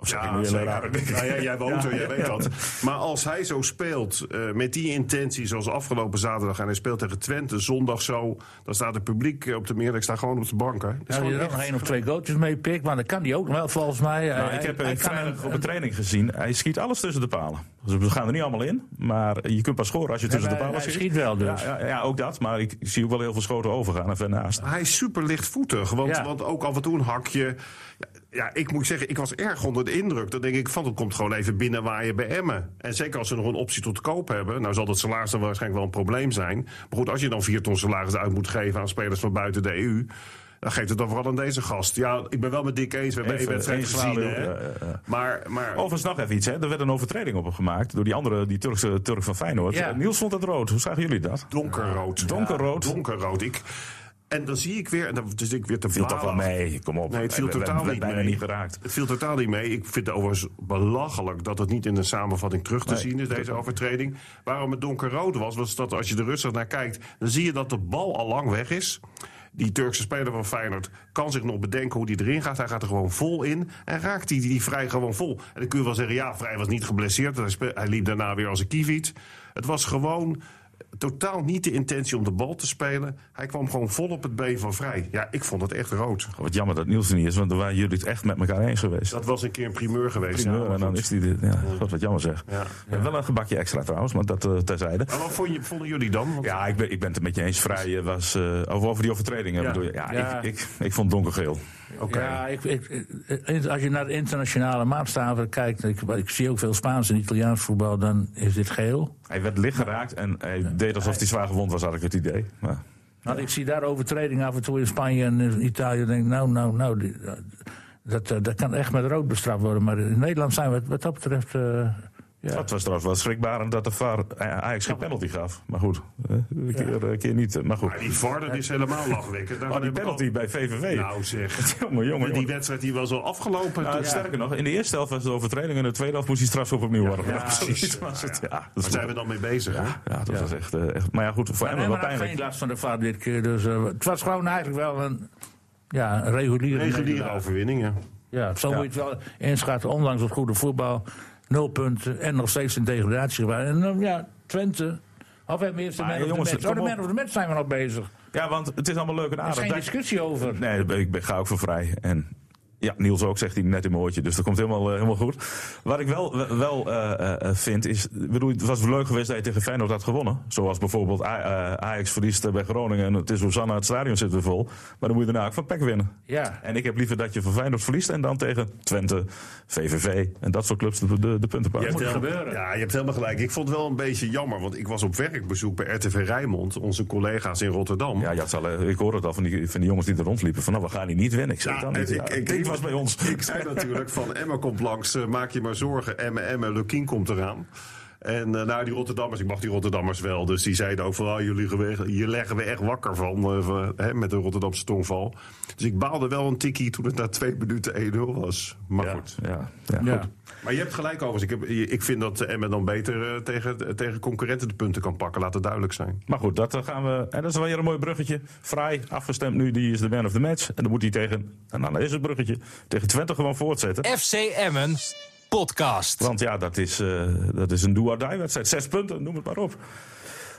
Of zeg ik nu heel zeker. raar? Ja, ja, jij woont er, jij weet dat. Maar als hij zo speelt, eh, met die intentie zoals afgelopen zaterdag... en hij speelt tegen Twente zondag zo... dan staat het publiek eh, op de meer, ik sta gewoon op de bank. Hè. Als je er nog één of twee goaltjes mee pikt, maar dan kan die ook wel volgens mij. Nou, Hij- ik heb hij hem vrijdag een- op de training gezien. Hij schiet alles tussen de palen. Dus we gaan er niet allemaal in. Maar je kunt pas scoren als je tussen de palen hij schiet. schiet wel dus. Ja, ja, ja, ook dat. Maar ik, zie ook wel heel veel schoten overgaan en ver naast. Hij is super lichtvoetig, want, Ja. want ook af en toe een hakje. Ja, ik moet zeggen, ik was erg onder de indruk. Dan denk ik van, het komt gewoon even binnen waar je bij Emmen. En zeker als ze nog een optie tot koop hebben. Nou zal dat salaris dan waarschijnlijk wel een probleem zijn. Maar goed, als je dan vier ton salaris uit moet geven aan spelers van buiten de EU... dan geeft het dan vooral aan deze gast. Ja, ik ben wel met Dick eens. We hebben één Even wedstrijd gezien. Hè? ja, ja, ja. Maar, maar Overigens nog even iets. Hè. Er werd een overtreding op hem gemaakt door die andere, die Turkse Turk van Feyenoord. Ja. Niels vond het rood. Hoe zagen jullie dat? donkerrood. Donkerrood. Ja, donkerrood. Ik, en dan zie ik weer, en dat is ik weer te Viel toch wel mee. Kom op. Nee, het viel We- we- we- totaal we- niet bijna mee. niet geraakt. Het viel totaal niet mee. Ik vind het overigens belachelijk dat het niet in de samenvatting terug te Nee, zien is, deze overtreding. Waarom het donkerrood was, was dat als je er rustig naar kijkt, dan zie je dat de bal al lang weg is. Die Turkse speler van Feyenoord kan zich nog bedenken hoe die erin gaat. Hij gaat er gewoon vol in en raakt die, die vrij gewoon vol. En dan kun je wel zeggen, ja, vrij was niet geblesseerd. Hij, hij liep daarna weer als een kieviet. Het was gewoon totaal niet de intentie om de bal te spelen. Hij kwam gewoon vol op het been van vrij. Ja, ik vond het echt rood. Wat jammer dat Niels er niet is, want dan waren jullie het echt met elkaar eens geweest. Dat was een keer een primeur geweest. Primeur, ja, en dan goed. is die. de- Ja, God, wat jammer zeg. Ja. Wel een gebakje extra trouwens, maar dat eh, terzijde. Maar wat vond je, vonden jullie dan? Want- Ja, ik ben, ik ben het er met je eens. Vrij was. eh, over, over die overtredingen Ja. bedoel je. Ja, Ja. Ik, ik, ik vond donkergeel. Ja, ik, als je naar de internationale maatstaven kijkt, ik, ik zie ook veel Spaans en Italiaans voetbal, dan is dit geel. Hij werd licht geraakt en hij deed alsof hij zwaar gewond was, had ik het idee. Maar, Want ik zie daar overtredingen af en toe in Spanje en in Italië. denk nou, nou, nou, die- dat, eh, dat kan echt met rood bestraft worden. Maar in Nederland zijn we wat dat betreft. eh, ja. Het was trouwens wel schrikbarend dat de VAR Ajax geen penalty gaf. Maar goed, eh, een keer, een keer niet. Maar goed. Maar die VAR, dat is helemaal lachwekkend. Oh, die penalty bij VVV. Nou zeg. jongen, jongen, Die wedstrijd die was al afgelopen. Nou, Sterker nog, in de eerste helft was de overtreding en in de tweede helft moest hij strafschop opnieuw worden. ja, precies. Was het. Ja, dat Waar is zijn we dan mee bezig? hè? Ja, dat was echt, eh, echt. Maar ja, goed, voor Maar Emmen wel pijnlijk. geen last van de VAR dit keer. Dus, eh, het was gewoon eigenlijk wel een, ja, een reguliere, Reguliere overwinning, ja. Ja, zo Ja. moet je het wel inschatten. Ondanks het goede voetbal, nul punten en nog steeds in degradatie gewaar. En dan, ja, Twente. Of hebben we eerst de man jongens, Oh, de op. man of the match zijn we nog bezig. Ja, want het is allemaal leuk en Er is aardig. geen discussie over. Nee, ik ben- ga ook voor vrij. En ja, Niels ook, zegt hij net in mijn oortje. Dus dat komt helemaal, eh, helemaal goed. Wat ik wel, wel eh, eh, vind is... ik Bedoel, het was leuk geweest dat je tegen Feyenoord had gewonnen. Zoals bijvoorbeeld A- eh, Ajax verliest bij Groningen. En het is Hosanna, het stadion zit weer vol. Maar dan moet je daarna ook van PEC winnen. Ja. En ik heb liever dat je van Feyenoord verliest... en dan tegen Twente, VVV en dat soort clubs de, de, de punten pakken. moet hebt gebeuren. Ja, je hebt helemaal gelijk. Ik vond het wel een beetje jammer, want ik was op werkbezoek bij RTV Rijnmond, onze collega's in Rotterdam. Ja, je had al, eh, ik hoorde het al van die, van die jongens die er rondliepen. Van nou, we gaan hier niet winnen. Ik zei Ja, het dan niet. en Ja, ik- ik- ik- was bij ons. Ik zei natuurlijk van Emma komt langs, eh, maak je maar zorgen. Emma, Emma, Lukien komt eraan. En eh, nou, die Rotterdammers, ik mag die Rotterdammers wel. Dus die zeiden ook van, ah, jullie hier leggen we echt wakker van. eh, van, hè, met de Rotterdamse tongval. Dus ik baalde wel een tikkie toen het na twee minuten 1-0 was. Maar Ja, goed. ja, ja, Ja. goed. Maar je hebt gelijk overigens. Ik, heb, ik vind dat Emma dan beter eh, tegen, tegen concurrenten de punten kan pakken. Laat het duidelijk zijn. Maar goed, dat eh, gaan we. En dat is wel weer een mooi bruggetje. Vrij, afgestemd nu, die is de man of the match. En dan moet hij tegen. En dan is het bruggetje. Tegen Twente gewoon voortzetten. FC Emmen podcast. Want ja, dat is, eh, dat is een do-or-die-wedstrijd. Zes punten, noem het maar op.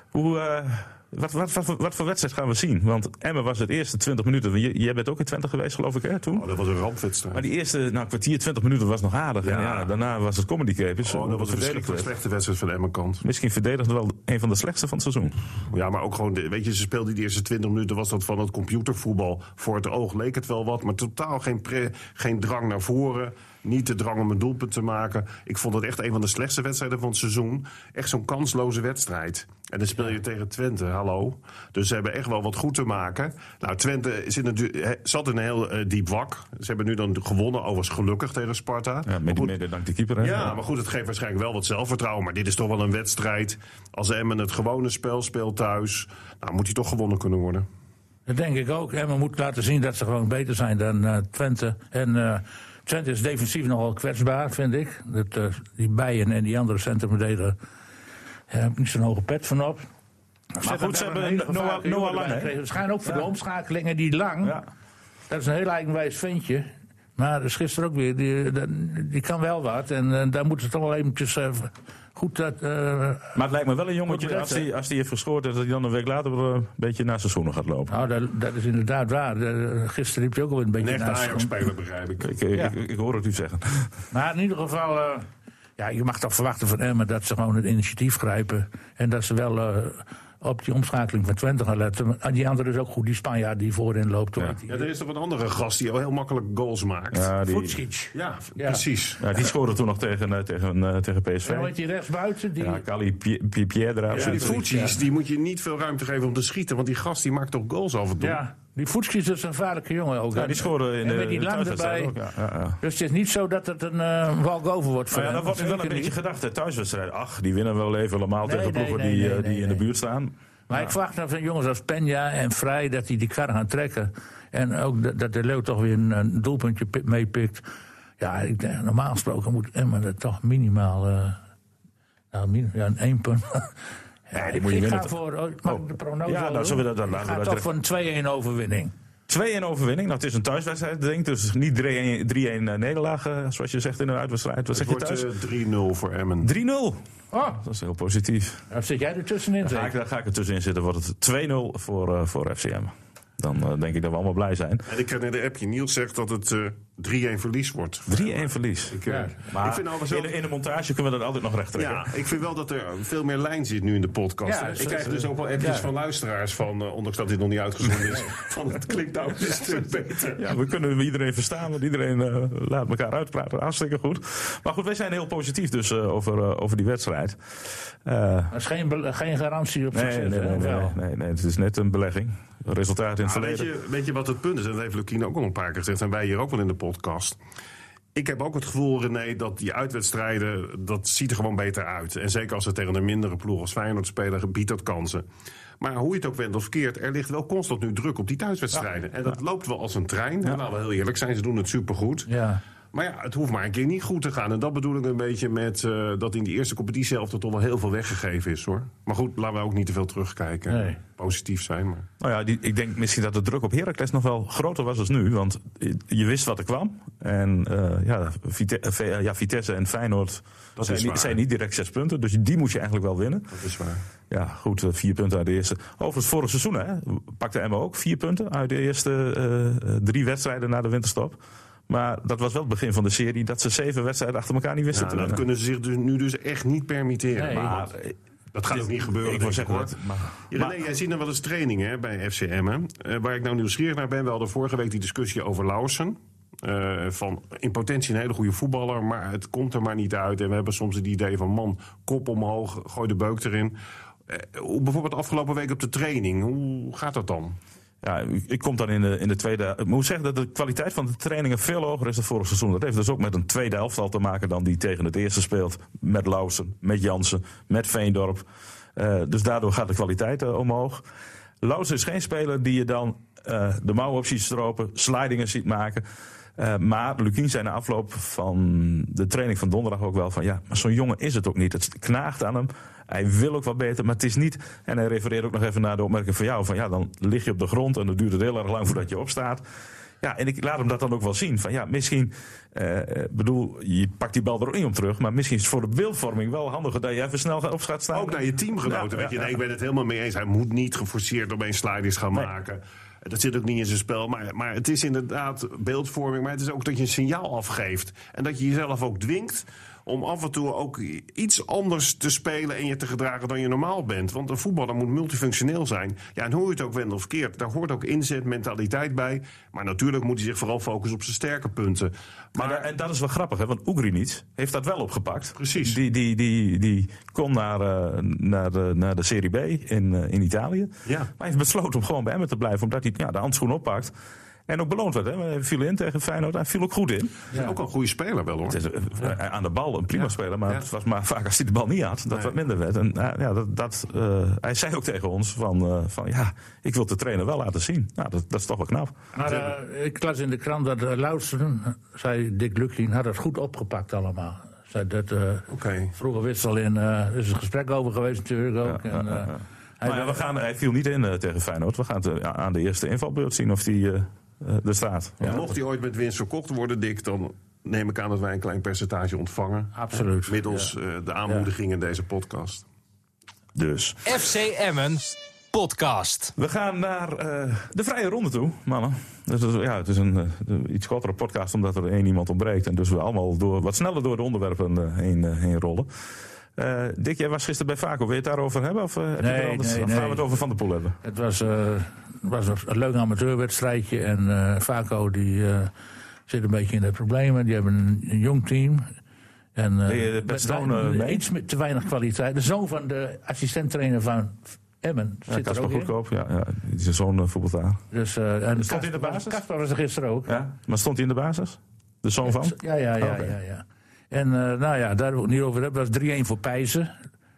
Hoe, eh, wat, wat, wat, wat voor wedstrijd gaan we zien? Want Emmen was het eerste 20 minuten. Jij bent ook in Twente geweest, geloof ik, hè, toen? Oh, dat was een rampwedstrijd. Maar die eerste nou, kwartier, 20 minuten was nog aardig. En Ja. ja, daarna was het comedy capers. Oh, dat was een slechte wedstrijd van de Emmen-kant. Misschien verdedigd wel een van de slechtste van het seizoen. Ja, maar ook gewoon, de- weet je, ze speelden die eerste 20 minuten, was dat van het computervoetbal. Voor het oog leek het wel wat, maar totaal geen, pre- geen drang naar voren. Niet de drang om een doelpunt te maken. Ik vond het echt een van de slechtste wedstrijden van het seizoen. Echt zo'n kansloze wedstrijd. En dan speel je tegen Twente, hallo. Dus ze hebben echt wel wat goed te maken. Nou, Twente zit natuurlijk, zat in een heel eh, diep wak. Ze hebben nu dan gewonnen, overigens gelukkig tegen Sparta. Ja, Maar met, goed, mede dank de keeper. hè? ja, maar goed, het geeft waarschijnlijk wel wat zelfvertrouwen. Maar dit is toch wel een wedstrijd. Als Emmen het gewone spel speelt thuis, nou, moet hij toch gewonnen kunnen worden. Dat denk ik ook. En we moeten laten zien dat ze gewoon beter zijn dan eh, Twente. En eh, Twente is defensief nogal kwetsbaar, vind ik. Dat, eh, die Bijen en die andere centrumverdediger... Ja, heb ik niet zo'n hoge pet van op. Maar goed, ze hebben Noah, Noah Lang? Waarschijnlijk ook voor de omschakelingen die lang. Ja. Dat is een heel eigenwijs ventje. Maar dat is gisteren ook weer. Die, die, die kan wel wat. En eh, daar moeten ze toch wel eventjes eh, goed... dat. eh, Maar het lijkt me wel een jongetje, Goed als hij, als hij heeft gescoord, dat hij dan een week later een beetje naar zijn schoenen gaat lopen. nou, dat, dat is inderdaad waar. Eh, gisteren liep je ook wel een beetje Een echte Ajax-speler, begrijp ik. Ik, ik, Ja. ik, ik hoor het u zeggen. Maar in ieder geval, eh, ja, je mag toch verwachten van Emmen dat ze gewoon het initiatief grijpen. En dat ze wel eh, op die omschakeling van Twente gaan letten. Die andere is ook goed, die Spanjaard die voorin loopt. Ja. die? Ja, er is toch een andere gast die al heel makkelijk goals maakt. Ja, Ja, die, ja, Ja. precies. ja, die scoorde toen nog tegen, eh, tegen, eh, tegen PSV. En hoe heet die rechtsbuiten? Die, Ja, Kali Pi- Pi- Piedra. Ja, die voetjes, die moet je niet veel ruimte geven om te schieten. Want die gast die maakt toch goals af en toe. ja, die Voetskis is een vaarlijke jongen ook. Ja, die scoorde in en de met die in de lang thuiswedstrijd erbij. ook, ja, ja. Dus het is niet zo dat het een eh walk-over wordt voor ja, dan wordt wel een beetje gedacht, thuiswedstrijd. Ach, die winnen wel even helemaal Nee, tegen nee, ploegen nee, die, eh, die in de buurt staan. Maar ik verwacht van jongens als Peña en Vrij dat die die kar gaan trekken. En ook dat, dat de Leeuw toch weer een, een doelpuntje pi- meepikt. Ja, ik denk, normaal gesproken moet Emmen er toch minimaal... eh, nou, min, ja, een één punt. Ja, die moet je ik winnen ga voor... oh, mag ik de prognose Ja, nou, zullen we dat dan- Ik laten we toch voor een 2-1 overwinning. 2-1 overwinning. Nou, het is een thuiswedstrijd, denk ik. Dus niet 3-1 3-1 nederlaag, eh, zoals je zegt in een uitwedstrijd. Wat Het zeg je wordt thuis? eh, 3-0 voor Emmen. 3-0. Oh, Dat is heel positief. dan zit jij er tussenin. Daar ga ik, daar ga ik er tussenin zitten. Wordt het 2-0 voor, eh, voor FCM. Dan eh, denk ik dat we allemaal blij zijn. 3-1 En ik kreeg net een appje. Niels zegt dat het eh 3-1 verlies wordt. verlies. Ik, eh, Ja. Maar ik vind in, de- in de montage kunnen we dat altijd nog recht trekken. Ja, ik vind wel dat er veel meer lijn zit nu in de podcast. Ja, ik krijg dus ook wel appjes ja. van luisteraars van, eh, ondanks dat dit nog niet uitgezonden is, van het klinkt nou een stuk beter. Ja, we kunnen iedereen verstaan, want iedereen eh, laat elkaar uitpraten. Hartstikke goed. Maar goed, wij zijn heel positief dus eh, over, eh, over die wedstrijd. Eh, Dat is geen, geen garantie op nee, succes. nee, nee, nee, nee, het is net een belegging. Resultaat in het Maar weet, verleden. je, weet je wat het punt is? En dat heeft Lukien ook al een paar keer gezegd. En wij hier ook wel in de podcast. Ik heb ook het gevoel, René, dat die uitwedstrijden... dat ziet er gewoon beter uit. En zeker als ze tegen een mindere ploeg als Feyenoord spelen... biedt dat kansen. Maar hoe je het ook wendt of keert... er ligt wel constant nu druk op die thuiswedstrijden. En dat loopt wel als een trein. En laten we heel eerlijk zijn, ze doen het supergoed. Ja. Maar ja, het hoeft maar een keer niet goed te gaan. En dat bedoel ik een beetje met eh, dat in die eerste competitie zelf toch wel heel veel weggegeven is hoor. Maar goed, laten we ook niet te veel terugkijken. Nee. Positief zijn. Maar... Nou ja, die, ik denk misschien dat de druk op Heracles nog wel groter was als nu. Want je wist wat er kwam. En eh, ja, Vite- eh, ja, Vitesse en Feyenoord Dat zijn, niet, waar. zijn niet direct zes punten. Dus die moest je eigenlijk wel winnen. Dat is waar. Ja, goed, vier punten uit de eerste. Overigens, vorig seizoen hè, pakte Emma ook vier punten uit de eerste drie wedstrijden na de winterstop. Maar dat was wel het begin van de serie dat ze zeven wedstrijden achter elkaar niet wisten Ja, te dat winnen. kunnen ze zich dus nu dus echt niet permitteren. Nee. Maar eh, dat gaat ook niet gebeuren. ik wil zeggen hoor. dat. Maar, Ja, jij ziet nog wel eens trainingen hè, bij FCM. Hè? Eh, waar ik nou nieuwsgierig naar ben, we hadden vorige week die discussie over Lausen. Eh, van in potentie een hele goede voetballer, maar het komt er maar niet uit. En we hebben soms het idee van man, kop omhoog, gooi de beuk erin. Eh, hoe bijvoorbeeld afgelopen week op de training, hoe gaat dat dan? Ja, ik kom dan in de, in de tweede. Ik moet zeggen dat de kwaliteit van de trainingen veel hoger is dan vorig seizoen. Dat heeft dus ook met een tweede elftal te maken dan die tegen het eerste speelt. Met Lausen, met Jansen, met Veendorp. Eh, dus daardoor gaat de kwaliteit eh, omhoog. Lausen is geen speler die je dan eh, de mouwen op ziet stropen, slidingen ziet maken. Eh, maar Lukien zei na afloop van de training van donderdag ook wel van ja, maar zo'n jongen is het ook niet. Het knaagt aan hem. Hij wil ook wat beter, maar het is niet. En hij refereert ook nog even naar de opmerking van jou: van ja, dan lig je op de grond en dan duurt het heel erg lang voordat je opstaat. Ja, en ik laat hem dat dan ook wel zien. Van ja, misschien, eh, bedoel, je pakt die bal er ook niet om terug. Maar misschien is het voor de beeldvorming wel handiger dat je even snel op gaat staan. Ook naar je teamgenoten. Ja, weet je, ja, nee, ik ben het helemaal mee eens. Hij moet niet geforceerd opeens slidings gaan Nee. maken. Dat zit ook niet in zijn spel. Maar, maar het is inderdaad beeldvorming. Maar het is ook dat je een signaal afgeeft. En dat je jezelf ook dwingt om af en toe ook iets anders te spelen en je te gedragen dan je normaal bent. Want een voetballer moet multifunctioneel zijn. Ja, en hoe je het ook wendt of keert, daar hoort ook inzet, mentaliteit bij. Maar natuurlijk moet hij zich vooral focussen op zijn sterke punten. Maar, Maar en dat is wel grappig, hè? want Ugrinic heeft dat wel opgepakt. Precies. Die, die, die, die kon naar, eh, naar, de, naar de Serie B in, eh, in Italië. Ja. Maar hij heeft besloten om gewoon bij Emmen te blijven, omdat hij ja, de handschoen oppakt. En ook beloond werd. Hè? Hij viel in tegen Feyenoord. Hij viel ook goed in. ook een goede speler wel hoor. Het is eh, aan de bal een prima speler. Maar Ja. het was maar vaak als hij de bal niet had, dat Nee. wat minder werd. En eh, ja, dat, dat, eh, hij zei ook tegen ons van, eh, van ja, ik wil de trainer wel laten zien. Nou, dat, dat is toch wel knap. Maar eh, ik las in de krant dat uh, Luisteren, zei Dick Lukien, had het goed opgepakt allemaal. Zei dat, eh, Oké. Vroeger wist al in, eh, er is een gesprek over geweest natuurlijk ook. en, eh, hij- Maar ja, we gaan, hij viel niet in eh, tegen Feyenoord. We gaan het eh, aan de eerste invalbeurt zien of hij eh, er staat. En mocht hij ooit met winst verkocht worden, Dick, dan neem ik aan dat wij een klein percentage ontvangen. Absoluut. Middels eh, de aanmoediging in deze podcast. Dus. FC Emmen podcast. We gaan naar eh, de vrije ronde toe, mannen. Dus, het is- ja, het is een iets kortere podcast omdat er één iemand ontbreekt. En dus we allemaal door, wat sneller door de onderwerpen eh, heen, heen rollen. Eh, Dick, jij was gisteren bij Vaco. Wil je het daarover hebben? Of, heb je Nee, er anders, nee, of gaan we het over Van der Poel hebben? Het was, eh, was een, een leuk amateurwedstrijdje. En eh Vaco die, eh, zit een beetje in de problemen. Die hebben een, een jong team. En, eh, Ben je met iets te weinig kwaliteit. De zoon van de assistenttrainer van Emmen Ja, zit er Kasper ook in. Goedkoop, ja, ja, die is zo'n uh, voetbal daar. Dus, en Stond hij in de basis? Kasper was er gisteren ook. Ja. Maar stond hij in de basis? De zoon van? Ja, ja, ja. Ja, ja. En nou ja, daar wil ik het niet over hebben. Dat was 3-1 voor Pijzen.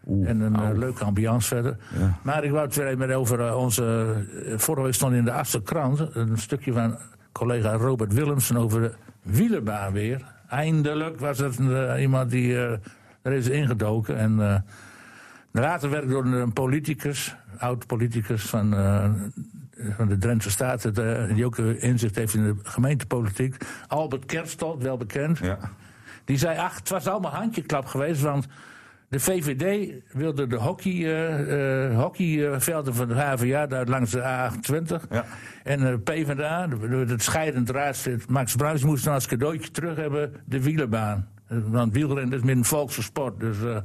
En een eh, leuke ambiance verder. Ja. Maar ik wou het weer even over eh, onze... eh, vorige week stond in de Achtste krant een stukje van collega Robert Willemsen over de wielerbaan weer. Eindelijk was het iemand die er is ingedoken. En eh, later werd ik door een politicus, oud-politicus van, van de Drentse Staten... die ook inzicht heeft in de gemeentepolitiek. Albert Kerstol, wel bekend. Ja. Die zei, ach, het was allemaal handjeklap geweest, want de VVD wilde de hockey, eh, eh, hockeyvelden van de HVA daar langs de A28. Ja. En de PvdA, de- de- het scheidend raadslid Max Bruins, moest dan als cadeautje terug hebben de wielerbaan. Eh, Want wielrennen is meer een volkse sport, dus eh,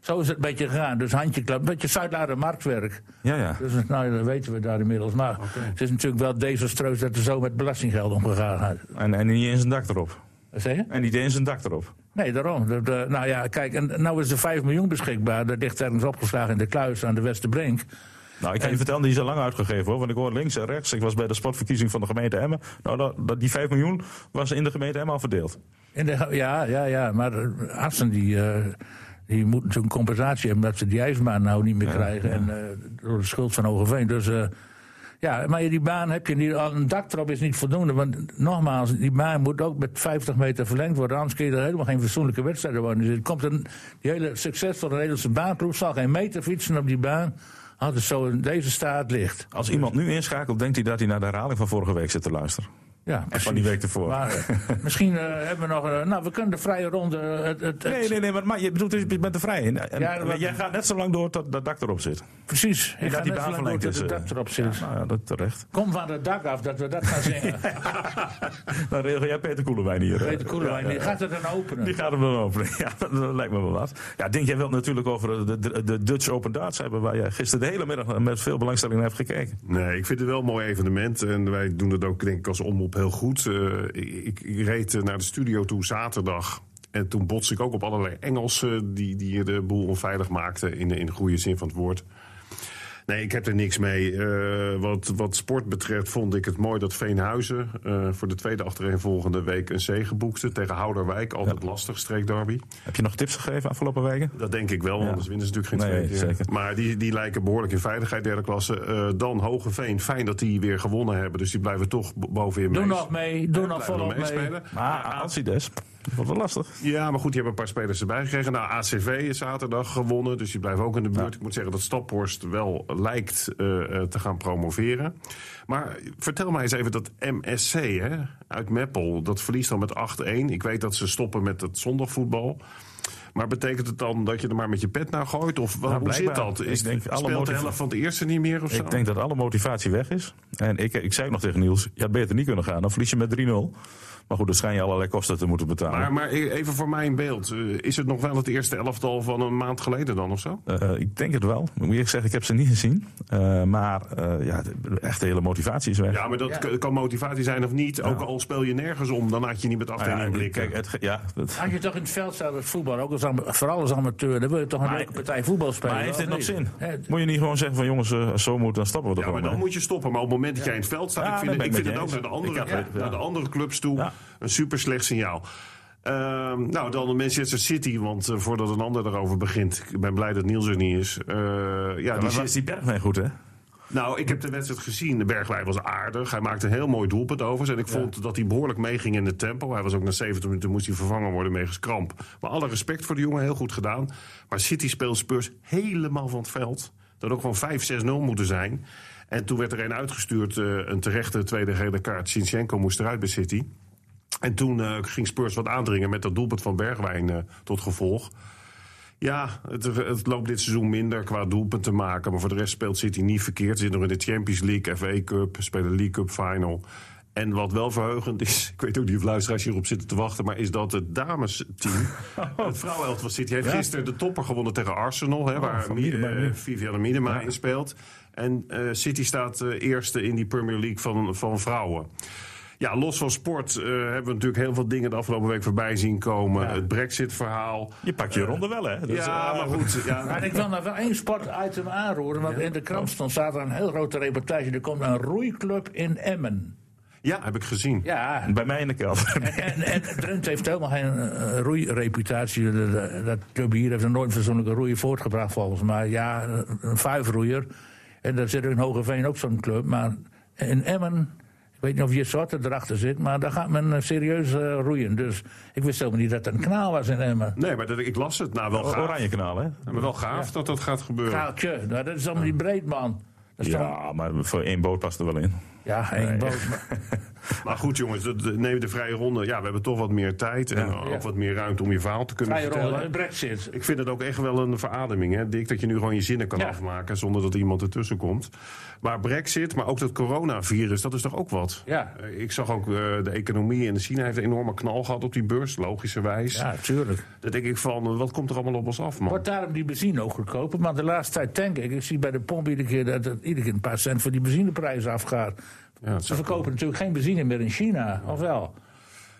zo is het een beetje gegaan. Dus handjeklap, een beetje Zuidlaarder marktwerk. Ja, ja. Dus nou, dat weten we daar inmiddels. Maar het is natuurlijk wel desastreus dat er zo met belastinggeld omgegaan is. En, en niet eens een dak erop. Zeg je? En niet eens een dak erop. Nee, daarom. Nou ja, kijk, en nou is er 5 miljoen beschikbaar. Dat ligt ergens opgeslagen in de kluis aan de Westerbrink. Nou, ik kan je vertellen, die is al lang uitgegeven hoor. Want ik hoor links en rechts. Ik was bij de sportverkiezing van de gemeente Emmen. Nou, dat, dat- die 5 miljoen was in de gemeente Emmen al verdeeld. In de, ja, ja, ja. Maar eh, Assen die, eh, die moet natuurlijk een compensatie hebben... dat ze die ijsbaan nou niet meer krijgen. En eh, door de schuld van Hogeveen. Dus ja, maar die baan heb je niet... Een dak erop is niet voldoende. Want nogmaals, die baan moet ook met 50 meter verlengd worden. Anders kun je er helemaal geen fatsoenlijke wedstrijden worden. Dus komt een die hele succesvolle Nederlandse baanploeg... zal geen meter fietsen op die baan... als het zo in deze staat ligt. Als iemand nu inschakelt, denkt hij dat hij naar de herhaling van vorige week zit te luisteren. Ja, En van die week ervoor. Maar eh, misschien eh, hebben we nog... eh, nou, we kunnen de vrije ronde... Het, het, het- Nee, nee, nee, maar, maar je bedoelt, dus, je bent er vrij in. En, Ja, jij gaat net zo lang door tot dat dak erop zit. Precies. Ik ga die net baan zo lang door tot het dak erop zit. Nou ja, dat terecht. Kom van het dak af dat we dat gaan zingen. Dan regel jij Peter Koelewijn hier. Peter Koelewijn, die gaat het dan openen. Die gaat hem dan openen. Ja, dat, dat lijkt me wel wat. Ja, denk jij wel natuurlijk over de, de, de Dutch Open Darts hebben... waar jij gisteren de hele middag met veel belangstelling naar hebt gekeken. Nee, ik vind het wel een mooi evenement. En wij doen het ook, denk ik, als omroep heel goed. Eh, ik, ik reed eh, naar de studio toe zaterdag. En toen botste ik ook op allerlei Engelsen die, die de boel onveilig maakten. In, in de goede zin van het woord. Nee, ik heb er niks mee. Eh, wat, wat sport betreft vond ik het mooi dat Veenhuizen eh, voor de tweede achtereenvolgende week een zege boekte tegen Houderwijk. Altijd lastig, streekderby. Heb je nog tips gegeven afgelopen weken? Dat denk ik wel, want anders winnen ze natuurlijk geen Nee, twee keer. zeker. Maar die, die lijken behoorlijk in veiligheid, derde klasse. Eh, dan Hogeveen, fijn dat die weer gewonnen hebben. Dus die blijven toch bo- bovenin Doe mee- nog mee, doe Ja, nog volop mee. meespelen. Maar Alcides, dat wordt wel lastig. Ja, maar goed, die hebben een paar spelers erbij gekregen. Nou, ACV is zaterdag gewonnen, dus die blijven ook in de buurt. Ik moet zeggen dat Staphorst wel lijkt eh, eh, te gaan promoveren. Maar vertel mij eens even dat MSC hè, uit Meppel, dat verliest dan met 8-1. Ik weet dat ze stoppen met het zondagvoetbal. Maar betekent het dan dat je er maar met je pet naar gooit? Of wat, hoe zit dat? Ik Is, denk alle speelt de helft van de eerste niet meer of zo? Ik denk dat alle motivatie weg is. En ik, ik zei nog tegen Niels, je had beter niet kunnen gaan. Dan verlies je met 3-0. Maar goed, dan schijn je allerlei kosten te moeten betalen. Maar, maar even voor mijn beeld. eh, is het nog wel het eerste elftal van een maand geleden dan of zo? Eh, ik denk het wel. Ik moet eerlijk zeggen, ik heb ze niet gezien. Eh, maar eh, ja, de echte hele motivatie is weg. Ja, maar dat kan motivatie zijn of niet. Ook al speel je nergens om, dan had je niet met Nou afdeling ja, blikken. kijk, het, ja, dat, Als je toch in het veld staat als voetbal, ook als, vooral als amateur, dan wil je toch een Maar- leuke partij voetbal spelen. maar heeft dit nog niet? zin? Moet je niet gewoon zeggen van jongens, eh, als zo moet, dan stappen we er Ja, maar dan mee. moet je stoppen. Maar op het moment dat jij in het veld staat, Ja, ik vind, ik ik vind met het ook naar de, andere, Ik naar de andere clubs toe Ja. Een super slecht signaal. Ehm, nou, dan Manchester City, want eh, voordat een ander erover begint, ik ben blij dat Niels er niet is. Eh, ja, Ja, die was die Bergwijn goed, hè? Nou, ik heb de wedstrijd gezien. De Bergwijn was aardig. Hij maakte een heel mooi doelpunt over. En ik vond dat hij behoorlijk meeging in het tempo. Hij was ook na 70 minuten moest hij vervangen worden wegens kramp. Maar alle respect voor de jongen, heel goed gedaan. Maar City speelt Spurs helemaal van het veld. Dat ook gewoon 5-6-0 moeten zijn. En toen werd er een uitgestuurd, eh, een terechte tweede gele kaart. Sinchenko moest eruit bij City. En toen eh, ging Spurs wat aandringen met dat doelpunt van Bergwijn eh, tot gevolg. Ja, het, het loopt dit seizoen minder qua doelpunt te maken. Maar voor de rest speelt City niet verkeerd. Ze zitten nog in de Champions League, FA Cup, spelen League Cup Final. En wat wel verheugend is, ik weet ook niet of luisteraars hierop zitten te wachten... maar is dat het damesteam, het vrouwenelftal van City... heeft gisteren de topper gewonnen tegen Arsenal... Hè, waar Mi- Miedema, eh, ja. Viviane Miedema in speelt. En eh, City staat eh, eerste in die Premier League van, van vrouwen. Ja, los van sport eh, hebben we natuurlijk heel veel dingen de afgelopen week voorbij zien komen. Het Brexit-verhaal. Je pakt je ronde wel, hè? Dus, ja, eh, maar goed. Ja, Maar ik wil nou wel één sportitem aanroeren. Want in de krant stond, staat er een heel grote reportage. Er komt een roeiclub in Emmen. ja, heb ik gezien. Ja, Bij mij in de kelder. en, en Drenthe heeft helemaal geen eh, roeireputatie. Dat, club hier heeft er nooit fatsoenlijke roeien voortgebracht volgens mij. Ja, een vijfroeier. En daar zit in Hogeveen ook zo'n club. Maar in Emmen, ik weet niet of je soorten erachter zit... maar daar gaat men eh, serieus eh, roeien. Dus ik wist helemaal niet dat er een kanaal was in Emmen. Nee, maar dat, ik las het. Nou, wel gaaf. Oranje kanaal, hè? Maar wel gaaf dat dat gaat gebeuren. Kaaltje, nou, dat is allemaal niet breed, man. Dat is dan- Ja, maar voor één boot past er wel in. ja, één boot. maar- Maar goed, jongens, dat- dat- neem de vrije ronde. Ja, we hebben toch wat meer tijd en ook wat meer ruimte om je verhaal te kunnen Vrije vertellen. eh, brexit. Ik vind het ook echt wel een verademing, hè, Dick, dat je nu gewoon je zinnen kan Ja. afmaken zonder dat iemand ertussen komt. Maar Brexit, maar ook dat coronavirus, dat is toch ook wat? Ja. Eh, Ik zag ook eh, de economie in China heeft een enorme knal gehad op die beurs, logischerwijs. Ja, tuurlijk. Dan denk ik van, eh, wat komt er allemaal op ons af, man? Wordt daarom die benzine ook goedkoper? Maar de laatste tijd tank ik. Ik zie bij de pomp iedere keer dat het iedere keer een paar cent voor die benzineprijs afgaat. Ja, Ze verkopen natuurlijk geen benzine meer in China, of wel?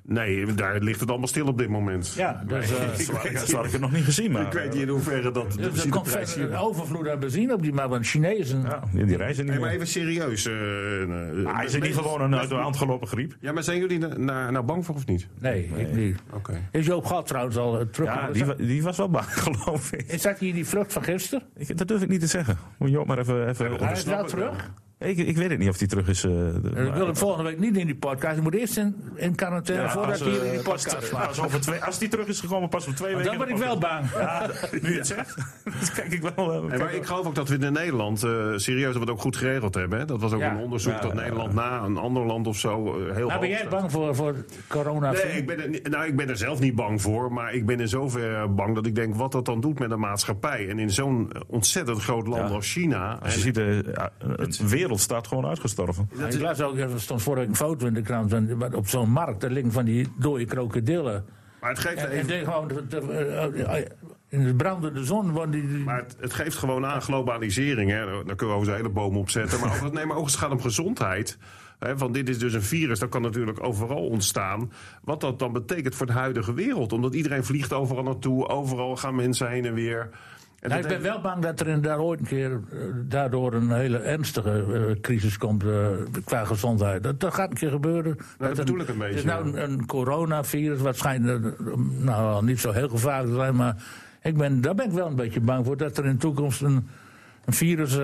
Nee, daar ligt het allemaal stil op dit moment. Ja, dus, eh, ik, weet, Dat had ik het nog niet gezien, maar... ik weet niet in hoeverre dat de Dus er komt verder een overvloed aan benzine op die maar want Chinezen. Ja, die, reizen niet Nee, maar even serieus. eh, eh, Ah, is het niet gewoon een uit de hand gelopen griep? Ja, maar zijn jullie na- nou bang voor of niet? Nee, ik niet. Oké. Is Joop Gat trouwens al eh, terug? Ja, die, dat, wa- die was wel bang, geloof ik. is dat hier die vlucht van gisteren? ik. Dat durf ik niet te zeggen. Moet je ook maar even... even Hij is wel. terug. Ik, ik weet het niet of die terug is. eh, de- Ik wil hem volgende week niet in die podcast. Hij moet eerst in, in quarantaine Ja, voordat als, hij hier in eh, die podcast over twee, als die terug is gekomen, pas voor twee weken. Dan ben ik wel bang. Ja, nu je het zegt. Dus kijk ik wel. eh, maar ik geloof ook dat we in Nederland eh, serieus dat we het ook goed geregeld hebben. Hè? Dat was ook Ja. een onderzoek Ja, dat ja, Nederland na een ander land of zo eh, heel Nou, hoog ben jij bang voor, voor corona? Nee, ik ben, er, nou, ik ben er zelf niet bang voor. Maar ik ben in zoverre bang dat ik denk wat dat dan doet met een maatschappij. En in zo'n ontzettend groot land Ja. als China. Als je en- ziet, de de wereld staat gewoon uitgestorven. Ja, ik las ook, er stond vorige week een foto in de krant. van- wat Op zo'n markt, daar liggen van die dode krokodillen. maar het geeft En, even... gewoon, eh, eh, in de brandende zon worden die... Maar het, het geeft gewoon aan globalisering. Hè. Daar kunnen we over zijn hele boom op zetten. Maar ook, nee, maar ook als het gaat om gezondheid. Hè, van dit is dus een virus, dat kan natuurlijk overal ontstaan. Wat dat dan betekent voor de huidige wereld. Omdat iedereen vliegt overal naartoe. Overal gaan mensen heen en weer. En Nou, dat ik ben wel bang dat er inderdaad ooit een keer eh, daardoor een hele ernstige eh, crisis komt eh, qua gezondheid. Dat, dat gaat een keer gebeuren. dat bedoel ik een Het is beetje, nou een, een coronavirus, waarschijnlijk nou, niet zo heel gevaarlijk zijn, maar ik ben, daar ben ik wel een beetje bang voor. Dat er in de toekomst een, een virus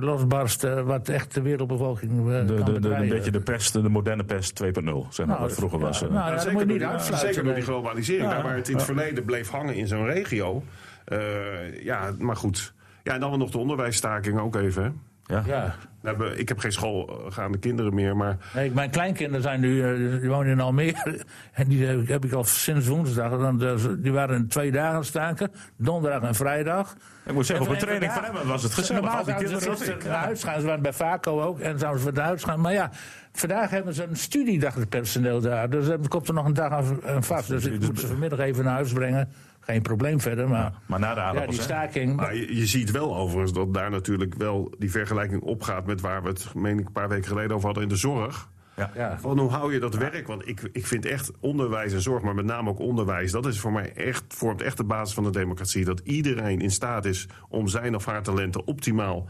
losbarst wat echt de wereldbevolking De, kan de, de, een beetje de pest, de moderne pest 2.0, zeg maar, wat vroeger ja, was. nou, ja, dat zeker moet je niet die- uitsluiten. Zeker door die globalisering. Ja. daar waar het in het verleden bleef hangen in zo'n regio. Eh, ja, maar goed. Ja, en dan nog de onderwijsstaking ook even. Hè. Ja. Ja. Nou, ik heb geen schoolgaande kinderen meer, maar Nee, mijn kleinkinderen zijn nu, eh, die wonen in Almere. En die heb ik, heb ik al sinds woensdag. Want, eh, die waren in twee dagen staken. Donderdag en vrijdag. Ik moet zeggen, op een En training van hem was het gezellig. Normaal zouden ze gisteren naar huis gaan. Ze waren bij Vaco ook. En zouden ze weer naar huis gaan. Maar ja, vandaag hebben ze een studiedag, het personeel daar. Dus er komt er nog een dag aan vast. Dus ik moet ze vanmiddag even naar huis brengen. Geen probleem verder. Maar, Maar na de ja, die staking. Maar je, je ziet wel overigens dat daar natuurlijk wel die vergelijking opgaat met waar we het, meen ik, een paar weken geleden over hadden in de zorg. ja. Van hoe hou je dat werk? Want ik, ik vind echt onderwijs en zorg, maar met name ook onderwijs, dat is voor mij echt, vormt echt de basis van de democratie. Dat iedereen in staat is om zijn of haar talenten optimaal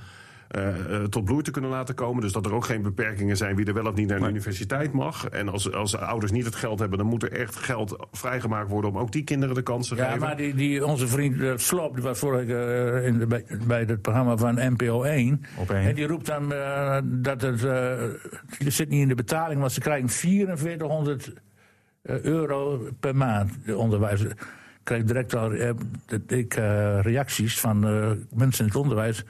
tot bloei te kunnen laten komen. Dus dat er ook geen beperkingen zijn wie er wel of niet naar de universiteit mag. En als, als ouders niet het geld hebben, dan moet er echt geld vrijgemaakt worden om ook die kinderen de kans te Ja, geven. maar die, die, onze vriend uh, Slop, die was vorige uh, in de, bij, bij het programma van NPO 1. Op één. En die roept dan uh, dat het. Uh, zit niet in de betaling, maar ze krijgen 4400 euro per maand, de onderwijzer. Ik kreeg direct al ik, reacties van mensen in het onderwijs.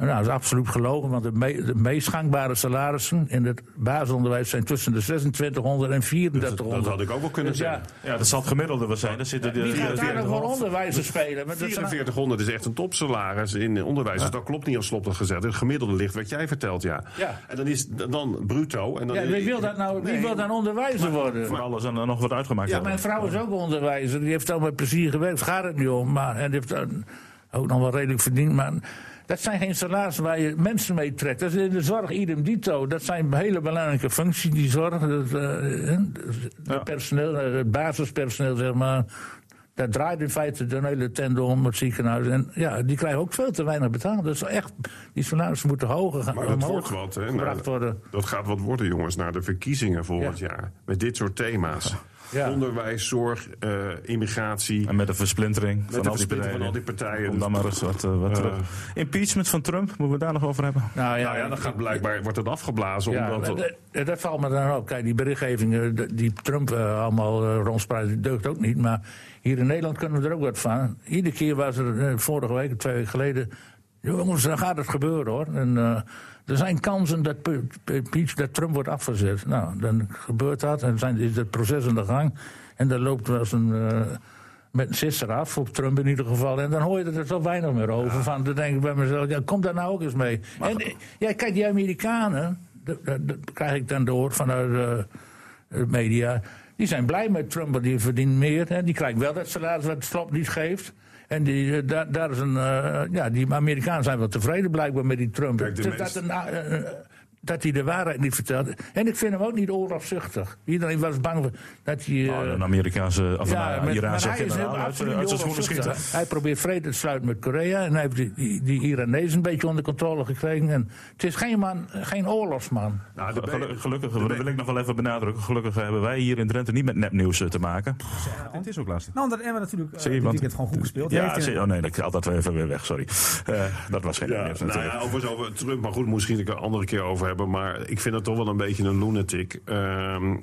Nou, dat is absoluut gelogen, want de, me de meest gangbare salarissen in het basisonderwijs zijn tussen de 2600 en 3400. Dat, dat had ik ook wel kunnen Dus zeggen. Ja, dat zal het gemiddelde wel zijn. Daar zitten de, Wie gaat daar nog voor onderwijzer spelen? Maar dat zijn- 4400 is echt een topsalaris in onderwijs. Dus dat klopt niet als Slop dat gezegd. Het gemiddelde ligt wat jij vertelt, ja. Ja. En dan is het dan bruto. En dan Ja, wie wil dat nou? Wie Nee. wil dan onderwijzer worden? voor alles en er nog wat uitgemaakt Ja, mijn vrouw is ook onderwijzer. Die heeft al met plezier gewerkt. Gaat het niet om. Maar, en die heeft dan ook nog wel redelijk verdiend. Maar dat zijn geen salarissen waar je mensen mee trekt. Dat is in de zorg idem dito. Dat zijn hele belangrijke functies, die zorg. Dat, eh, Ja. personeel, eh, het basispersoneel, zeg maar. Dat draait in feite de hele tende om het ziekenhuis. En ja, die krijgen ook veel te weinig betaald. Dus echt, die salarissen moeten hoger gaan. Maar dat wordt wat, hè? Nou. Dat gaat wat worden, jongens, naar de verkiezingen volgend Ja. jaar. Met dit soort thema's. Ja. Onderwijs, zorg, eh, immigratie. En met de versplintering van, de al die versplintering partijen. van al die partijen. Om dan maar eens wat, eh, wat terug. Impeachment van Trump, moeten we daar nog over hebben? Nou Nou ja, dan gaat blijkbaar wordt het afgeblazen. Ja, omdat dat, dat- dat valt me dan ook. Kijk, die berichtgeving d- die Trump eh, allemaal uh, rondspreidt, deugt ook niet. Maar hier in Nederland kunnen we er ook wat van. Iedere keer was er vorige week, twee weken geleden. Jongens, dan gaat het gebeuren hoor. En, eh, er zijn kansen dat, Peach, dat Trump wordt afgezet. Nou, dan gebeurt dat en zijn, is het proces aan de gang. En dan loopt er als een. eh, met een sisser af, op Trump in ieder geval. En dan hoor je er zo weinig meer over. Van, dan denk ik bij mezelf, ja, kom daar nou ook eens mee. en, eh, ja, kijk, die Amerikanen, dat, dat, dat krijg ik dan door vanuit de media. Die zijn blij met Trump, want die verdient meer. Hè. Die krijgt wel dat salaris wat Slop niet geeft. En die, eh, daar, daar is een, eh, ja, die Amerikanen zijn wel tevreden blijkbaar met die Trump. Kijk, de meest- dat, een, eh, dat hij de waarheid niet vertelt. En ik vind hem ook niet oorlogszuchtig. Iedereen was bang dat hij... eh, Oh, een Amerikaanse of ja, een Iraanse generaal heel uit, absoluut uit zijn niet schoenen schieten. oorlogszuchtig. Hij probeert vrede te sluiten met Korea. En hij heeft die, die, die Iranezen een beetje onder controle gekregen. En het is geen, man, geen oorlogsman. Nou, de Gelukkig, dat wil ik nog wel even benadrukken. Gelukkig hebben wij hier in Drenthe niet met nepnieuws eh, te maken. Het is ook lastig. Nou, omdat Emma natuurlijk uh, Zie je, dit want- weekend gewoon goed gespeeld Ja, heeft. Zie- oh nee, ik haal dat even weer weg, sorry. Eh, dat was geen Ja, nepnieuws nou natuurlijk. ja, overigens over Trump, maar goed, misschien ik er een andere keer over hebben. Maar ik vind het toch wel een beetje een lunatic. Ehm,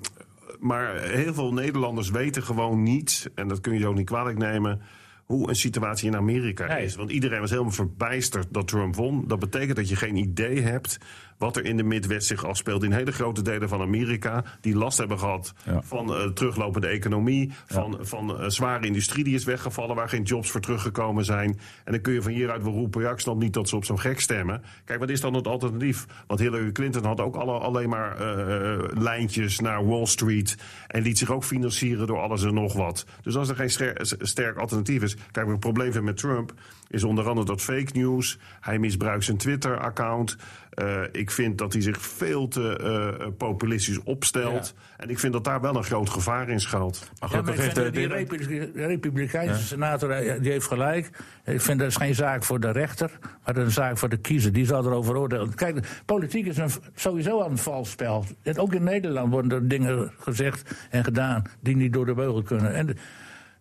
maar heel veel Nederlanders weten gewoon niet, en dat kun je ook niet kwalijk nemen, hoe een situatie in Amerika is. Want iedereen was helemaal verbijsterd dat Trump won. Dat betekent dat je geen idee hebt wat er in de Midwest zich afspeelt. In hele grote delen van Amerika, die last hebben gehad Ja. van eh, teruglopende economie, van, van eh, zware industrie die is weggevallen, waar geen jobs voor teruggekomen zijn. En dan kun je van hieruit wel roepen, ja, ik snap niet dat ze op zo'n gek stemmen. Kijk, wat is dan het alternatief? Want Hillary Clinton had ook alle, alleen maar eh, lijntjes naar Wall Street en liet zich ook financieren door alles en nog wat. Dus als er geen sterk alternatief is, kijk, wat het probleem met Trump is onder andere dat fake news. Hij misbruikt zijn Twitter-account. Eh, ik vind dat hij zich veel te eh, populistisch opstelt. En ik vind dat daar wel een groot gevaar in schuilt. Maar Ja, maar gelukkig ik heeft vind de, die Republikeinse senator eh, die heeft gelijk. Ik vind dat is geen zaak voor de rechter, maar dat is een zaak voor de kiezer. Die zal erover oordelen. Kijk, politiek is een, sowieso al een vals spel. En ook in Nederland worden er dingen gezegd en gedaan die niet door de beugel kunnen. En de-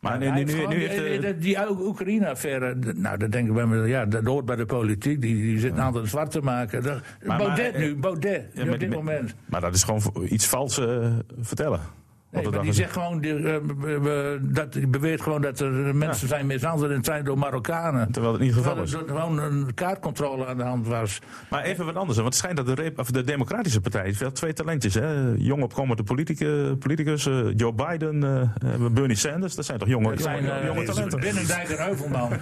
Maar hij nu, heeft nu, gewoon nu die- heeft de- die, die Oekraïne-affaire, nou, dat denk ik bij me, ja, dat hoort bij de politiek. Die, die zit een aantal zwart te maken. Dat- Maar- Baudet maar, nu, eh, Baudet, Ja, op dit moment. Maar dat is gewoon iets vals eh, vertellen. Nee, maar die zegt gewoon, die, eh, be- be- dat, die beweert gewoon dat er mensen zijn mishandeld en het zijn door Marokkanen. Terwijl het niet het geval Terwijl is. er gewoon een kaartcontrole aan de hand was. Maar even wat anders. hè, Want het schijnt dat de, of de Democratische Partij heeft wel twee talentjes. Hè? Jong opkomende politicus. eh, Joe Biden, eh, Bernie Sanders. Dat zijn toch jonge, Dat zijn jonge, jonge talenten. Binnendijk en Heuvelman.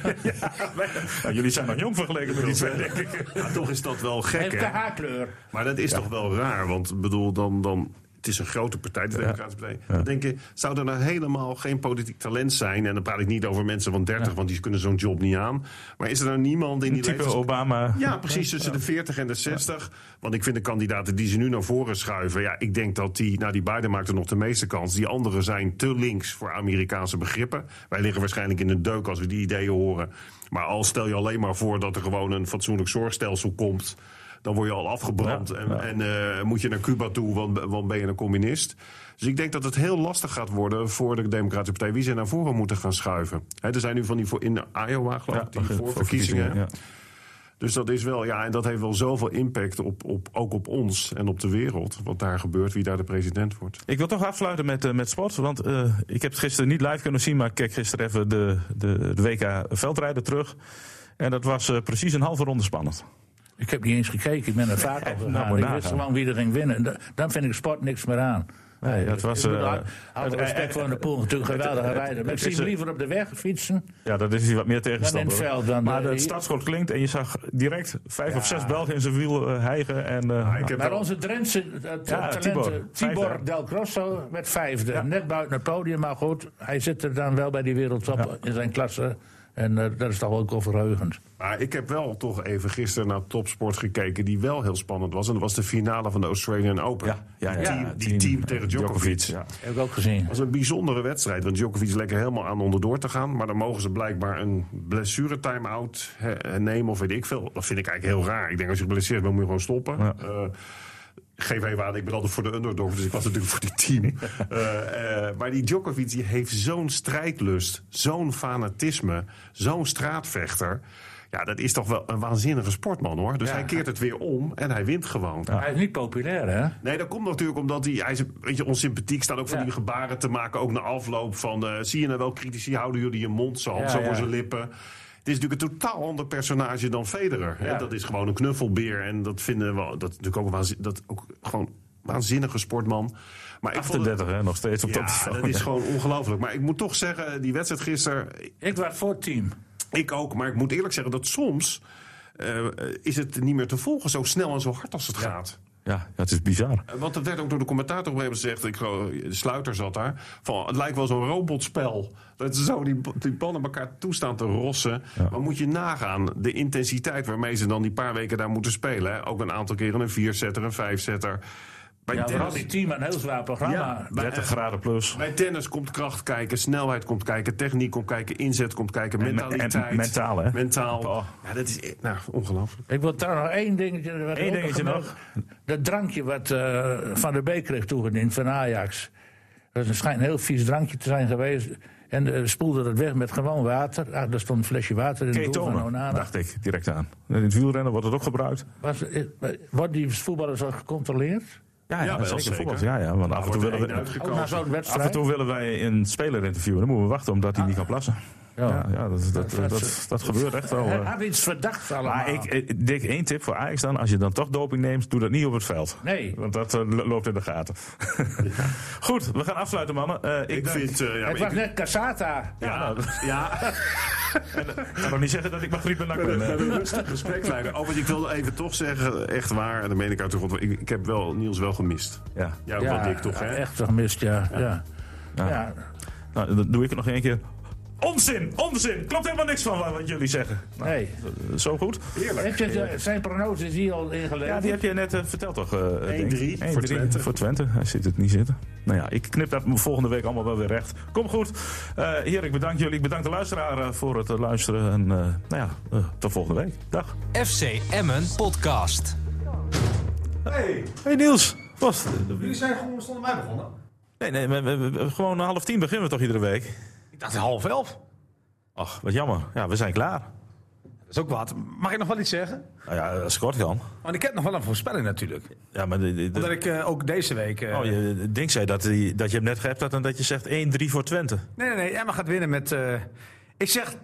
Nou, jullie zijn nog jong vergeleken met die twee, denk ik. Ja, toch is dat wel gek, heeft de haarkleur. Maar dat is toch wel raar, want ik bedoel, dan, dan, het is een grote partij, de Democratische Partij. Dan denk je, zou er nou helemaal geen politiek talent zijn? En dan praat ik niet over mensen van 30, want die kunnen zo'n job niet aan. Maar is er nou niemand in die Type leeftijds- Obama. Ja, precies, tussen de 40 en de 60. Want ik vind de kandidaten die ze nu naar voren schuiven... ja, ik denk dat die, nou die Biden maakt er nog de meeste kans. Die anderen zijn te links voor Amerikaanse begrippen. Wij liggen waarschijnlijk in de deuk als we die ideeën horen. Maar al stel je alleen maar voor dat er gewoon een fatsoenlijk zorgstelsel komt... dan word je al afgebrand Ja, en, ja. en eh, moet je naar Cuba toe, want, want ben je een communist... Dus ik denk dat het heel lastig gaat worden voor de Democratische Partij... wie ze naar voren moeten gaan schuiven. Er zijn nu van die voor in Iowa, geloof ik, die voor voorverkiezingen. Dus dat is wel, ja, en dat heeft wel zoveel impact op, op, ook op ons en op de wereld. Wat daar gebeurt, wie daar de president wordt. Ik wil toch afsluiten met, eh, met sport. Want eh, ik heb het gisteren niet live kunnen zien. Maar ik keek gisteren even de, de, de WK veldrijden terug. En dat was precies een halve ronde spannend. Ik heb niet eens gekeken, ik ben er vaak op Nou, gegaan. ik wist gewoon wie er ging winnen. Da- Dan vind ik sport niks meer aan. Nee, het was, het- respect voor de Poel, natuurlijk een geweldige rijder. Maar ik zie hem liever op de weg fietsen. Ja, dat is hier wat meer tegenstander. Dan in het veld, dan, maar het startschot klinkt en je zag direct vijf of zes Belgen in zijn wiel eh, hijgen. En, ik heb Maar onze Drentse uh, talent, Tibor. Del Grosso, werd vijfde. Net buiten het podium, maar goed. Hij zit er dan wel bij die wereldtop in zijn klasse. En eh, dat is toch ook overheugend. Maar ik heb wel toch even gisteren naar topsport gekeken... die wel heel spannend was. En dat was de finale van de Australian Open. ja, ja, ja, Die team, ja, die team tegen Djokovic. Ja. Heb ik ook gezien. Dat was een bijzondere wedstrijd. Want Djokovic lekker helemaal aan onderdoor te gaan. Maar dan mogen ze blijkbaar een blessure-time-out nemen of weet ik veel. Dat vind ik eigenlijk heel raar. Ik denk als je geblesseerd bent, moet je gewoon stoppen. Ja. Geef even aan, ik ben altijd voor de underdog, dus ik was natuurlijk voor die team. Eh, eh, maar die Djokovic die heeft zo'n strijdlust, zo'n fanatisme, zo'n straatvechter. Ja, dat is toch wel een waanzinnige sportman hoor. Dus Ja. hij keert het weer om en hij wint gewoon. Hij is niet populair, hè? Nee, dat komt natuurlijk omdat hij, hij is een beetje onsympathiek. Staat ook van Ja. die gebaren te maken, ook na afloop van... eh, zie je nou wel, critici, houden jullie je mond, Ja, zo voor zijn lippen. Het is natuurlijk een totaal ander personage dan Federer. Hè? Ja. Dat is gewoon een knuffelbeer. En dat vinden we dat is natuurlijk ook, een waanzin, dat ook gewoon waanzinnige sportman. Maar ik vond het- 38, hè, nog steeds op top. ja, dat is gewoon ongelooflijk. Maar ik moet toch zeggen, die wedstrijd gisteren... Ik was voor het team. Ik ook, maar ik moet eerlijk zeggen dat soms... eh, is het niet meer te volgen zo snel en zo hard als het gaat. Ja, het is bizar. Eh, Want dat werd ook door de commentator op een gezegd. Ik, geloof, de sluiter zat daar. Van, het lijkt wel zo'n robotspel. Dat ze zo die, die ballen elkaar toestaan te rossen. Maar moet je nagaan de intensiteit waarmee ze dan die paar weken daar moeten spelen. Hè? Ook een aantal keren een viersetter, een vijfzetter. Bij, Ja, tennis, die team een heel zwaar programma. Ja, bij- 30 graden plus. bij tennis komt kracht kijken, snelheid komt kijken, techniek komt kijken, inzet komt kijken, En- mentaliteit. en mentaal, hè? Mentaal. Oh. Ja, dat is nou, ongelooflijk. Ik wil trouwens nog één dingetje. Wat Eén dingetje nog. Dat drankje wat eh, Van der Beek kreeg toegediend van Ajax. Dat schijnt een heel vies drankje te zijn geweest. En eh, spoelde het weg met gewoon water. Ah, er stond een flesje water in het doel van Onana. dacht ik direct aan. In het wielrennen wordt het ook gebruikt. Was, eh, wordt die voetballers al gecontroleerd? Ja, ja, wel zeker. voetbal. Ja, ja, want af en, toe willen we, af en toe willen wij een speler interviewen. Dan moeten we wachten omdat hij niet kan plassen. Ja. Ja, ja dat, dat, dat, dat, dat gebeurt echt wel. Hij had iets verdachts allemaal. Maar ik, eh, Dick, één tip voor Ajax dan. Als je dan toch doping neemt, doe dat niet op het veld. Nee. Want dat eh, lo- loopt in de gaten. Goed, we gaan afsluiten, mannen. Eh, ik Ik vind... eh, ja, het was ik- net Casata. ja, ja, Ik kan nog niet zeggen dat ik Margriet ben. We hebben een rustig gesprek leiden. Oh, want ik wilde even toch zeggen, echt waar, en dan meen ik uit de grond. Ik, ik heb wel Niels wel gemist. Ja. Ja, ook wel dik toch, hè? echt gemist, ja. ja. ja. Nou, dan doe ik er nog één keer. Onzin, onzin. Klopt helemaal niks van wat, jullie zeggen. Nou, Nee. eh, Zo goed. Heerlijk. Heb je de- zijn prognoses hier al ingeleverd? Ja, die heb je net eh, verteld toch? eh, denk ik? 1-3 voor 1-3 Twente. Voor Twente. Hij ziet het niet zitten. Nou ja, ik knip dat volgende week allemaal wel weer recht. Kom goed. Eh Heer, ik bedank jullie. Ik bedank de luisteraar eh, voor het eh, luisteren. En eh, nou ja, eh, tot volgende week. Dag. FC Emmen Podcast. Hey, Hey Niels. Post. jullie zijn gewoon zonder mij begonnen. Nee, nee, we, we- we- gewoon half tien beginnen we toch iedere week? Ik dacht half elf. Ach, wat jammer. Ja, we zijn klaar. Dat is ook wat. Mag ik nog wel iets zeggen? Nou ja, als kort kan. Want ik heb nog wel een voorspelling natuurlijk. Ja, maar de, de- Omdat ik eh, ook deze week... eh, oh, je Dink zei dat, hij- dat je hem net gehept had en dat je zegt 1-3 voor Twente. Nee, nee, nee. Emma gaat winnen met... eh, ik zeg 3-0,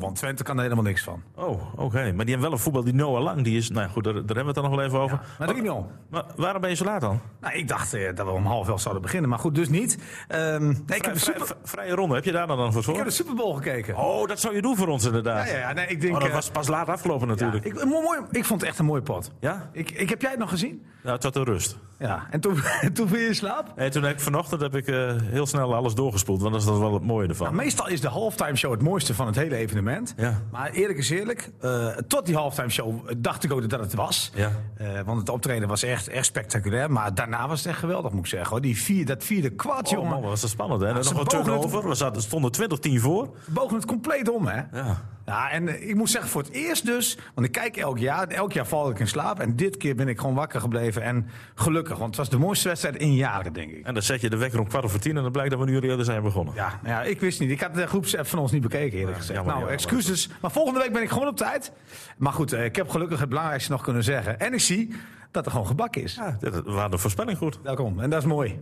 want Twente kan er helemaal niks van. Oh, oké. Maar die hebben wel een voetbal die Noah Lang, die is... Nou goed, daar, daar hebben we het dan nog wel even over. Maar 3-0. Maar waarom ben je zo laat dan? Nou, ik dacht eh, dat we om half elf zouden beginnen. Maar goed, dus niet. Ehm, nee, ik, heb de super, vrije ronde, heb je daar dan dan voor ik heb de Super Bowl gekeken. Oh, dat zou je doen voor ons inderdaad. Ja, ja, ja. Nee, ik denk... Oh, dat eh, was pas laat afgelopen ja, natuurlijk. ik, mooi, ik vond het echt een mooie pot. Ja? Ik, ik, heb jij het nog gezien? Ja, tot de rust. Ja. En toen, toen viel je in slaap? En toen heb ik vanochtend heb ik eh, heel snel alles doorgespoeld, want dat is dat wel het mooie ervan. Nou, meestal is de halftime show het mooiste van het hele evenement. Ja. Maar eerlijk is eerlijk, eh, tot die halftime show dacht ik ook dat het was. Ja. Eh, want het optreden was echt, echt spectaculair. Maar daarna was het echt geweldig, moet ik zeggen. Hoor. Die vier, dat vierde kwart, Oh jongen. man, was dat spannend hè? En ze nog een het- we zaten, stonden 20-10 voor. bogen het compleet om, hè? Ja. Ja, en eh, ik moet zeggen, voor het eerst dus, want ik kijk elk jaar, elk jaar val ik in slaap. En dit keer ben ik gewoon wakker gebleven en gelukkig, want het was de mooiste wedstrijd in jaren, denk ik. En dan zet je de wekker om kwart over tien en dan blijkt dat we nu eerder zijn begonnen. Ja, nou ja, ik wist niet. Ik had de groepsapp van ons niet bekeken, eerlijk gezegd. nou, jammer. excuses. Maar volgende week ben ik gewoon op tijd. Maar goed, eh, ik heb gelukkig het belangrijkste nog kunnen zeggen. En ik zie dat er gewoon gebak is. Ja, dat- waren de voorspelling goed. Welkom, en dat is mooi.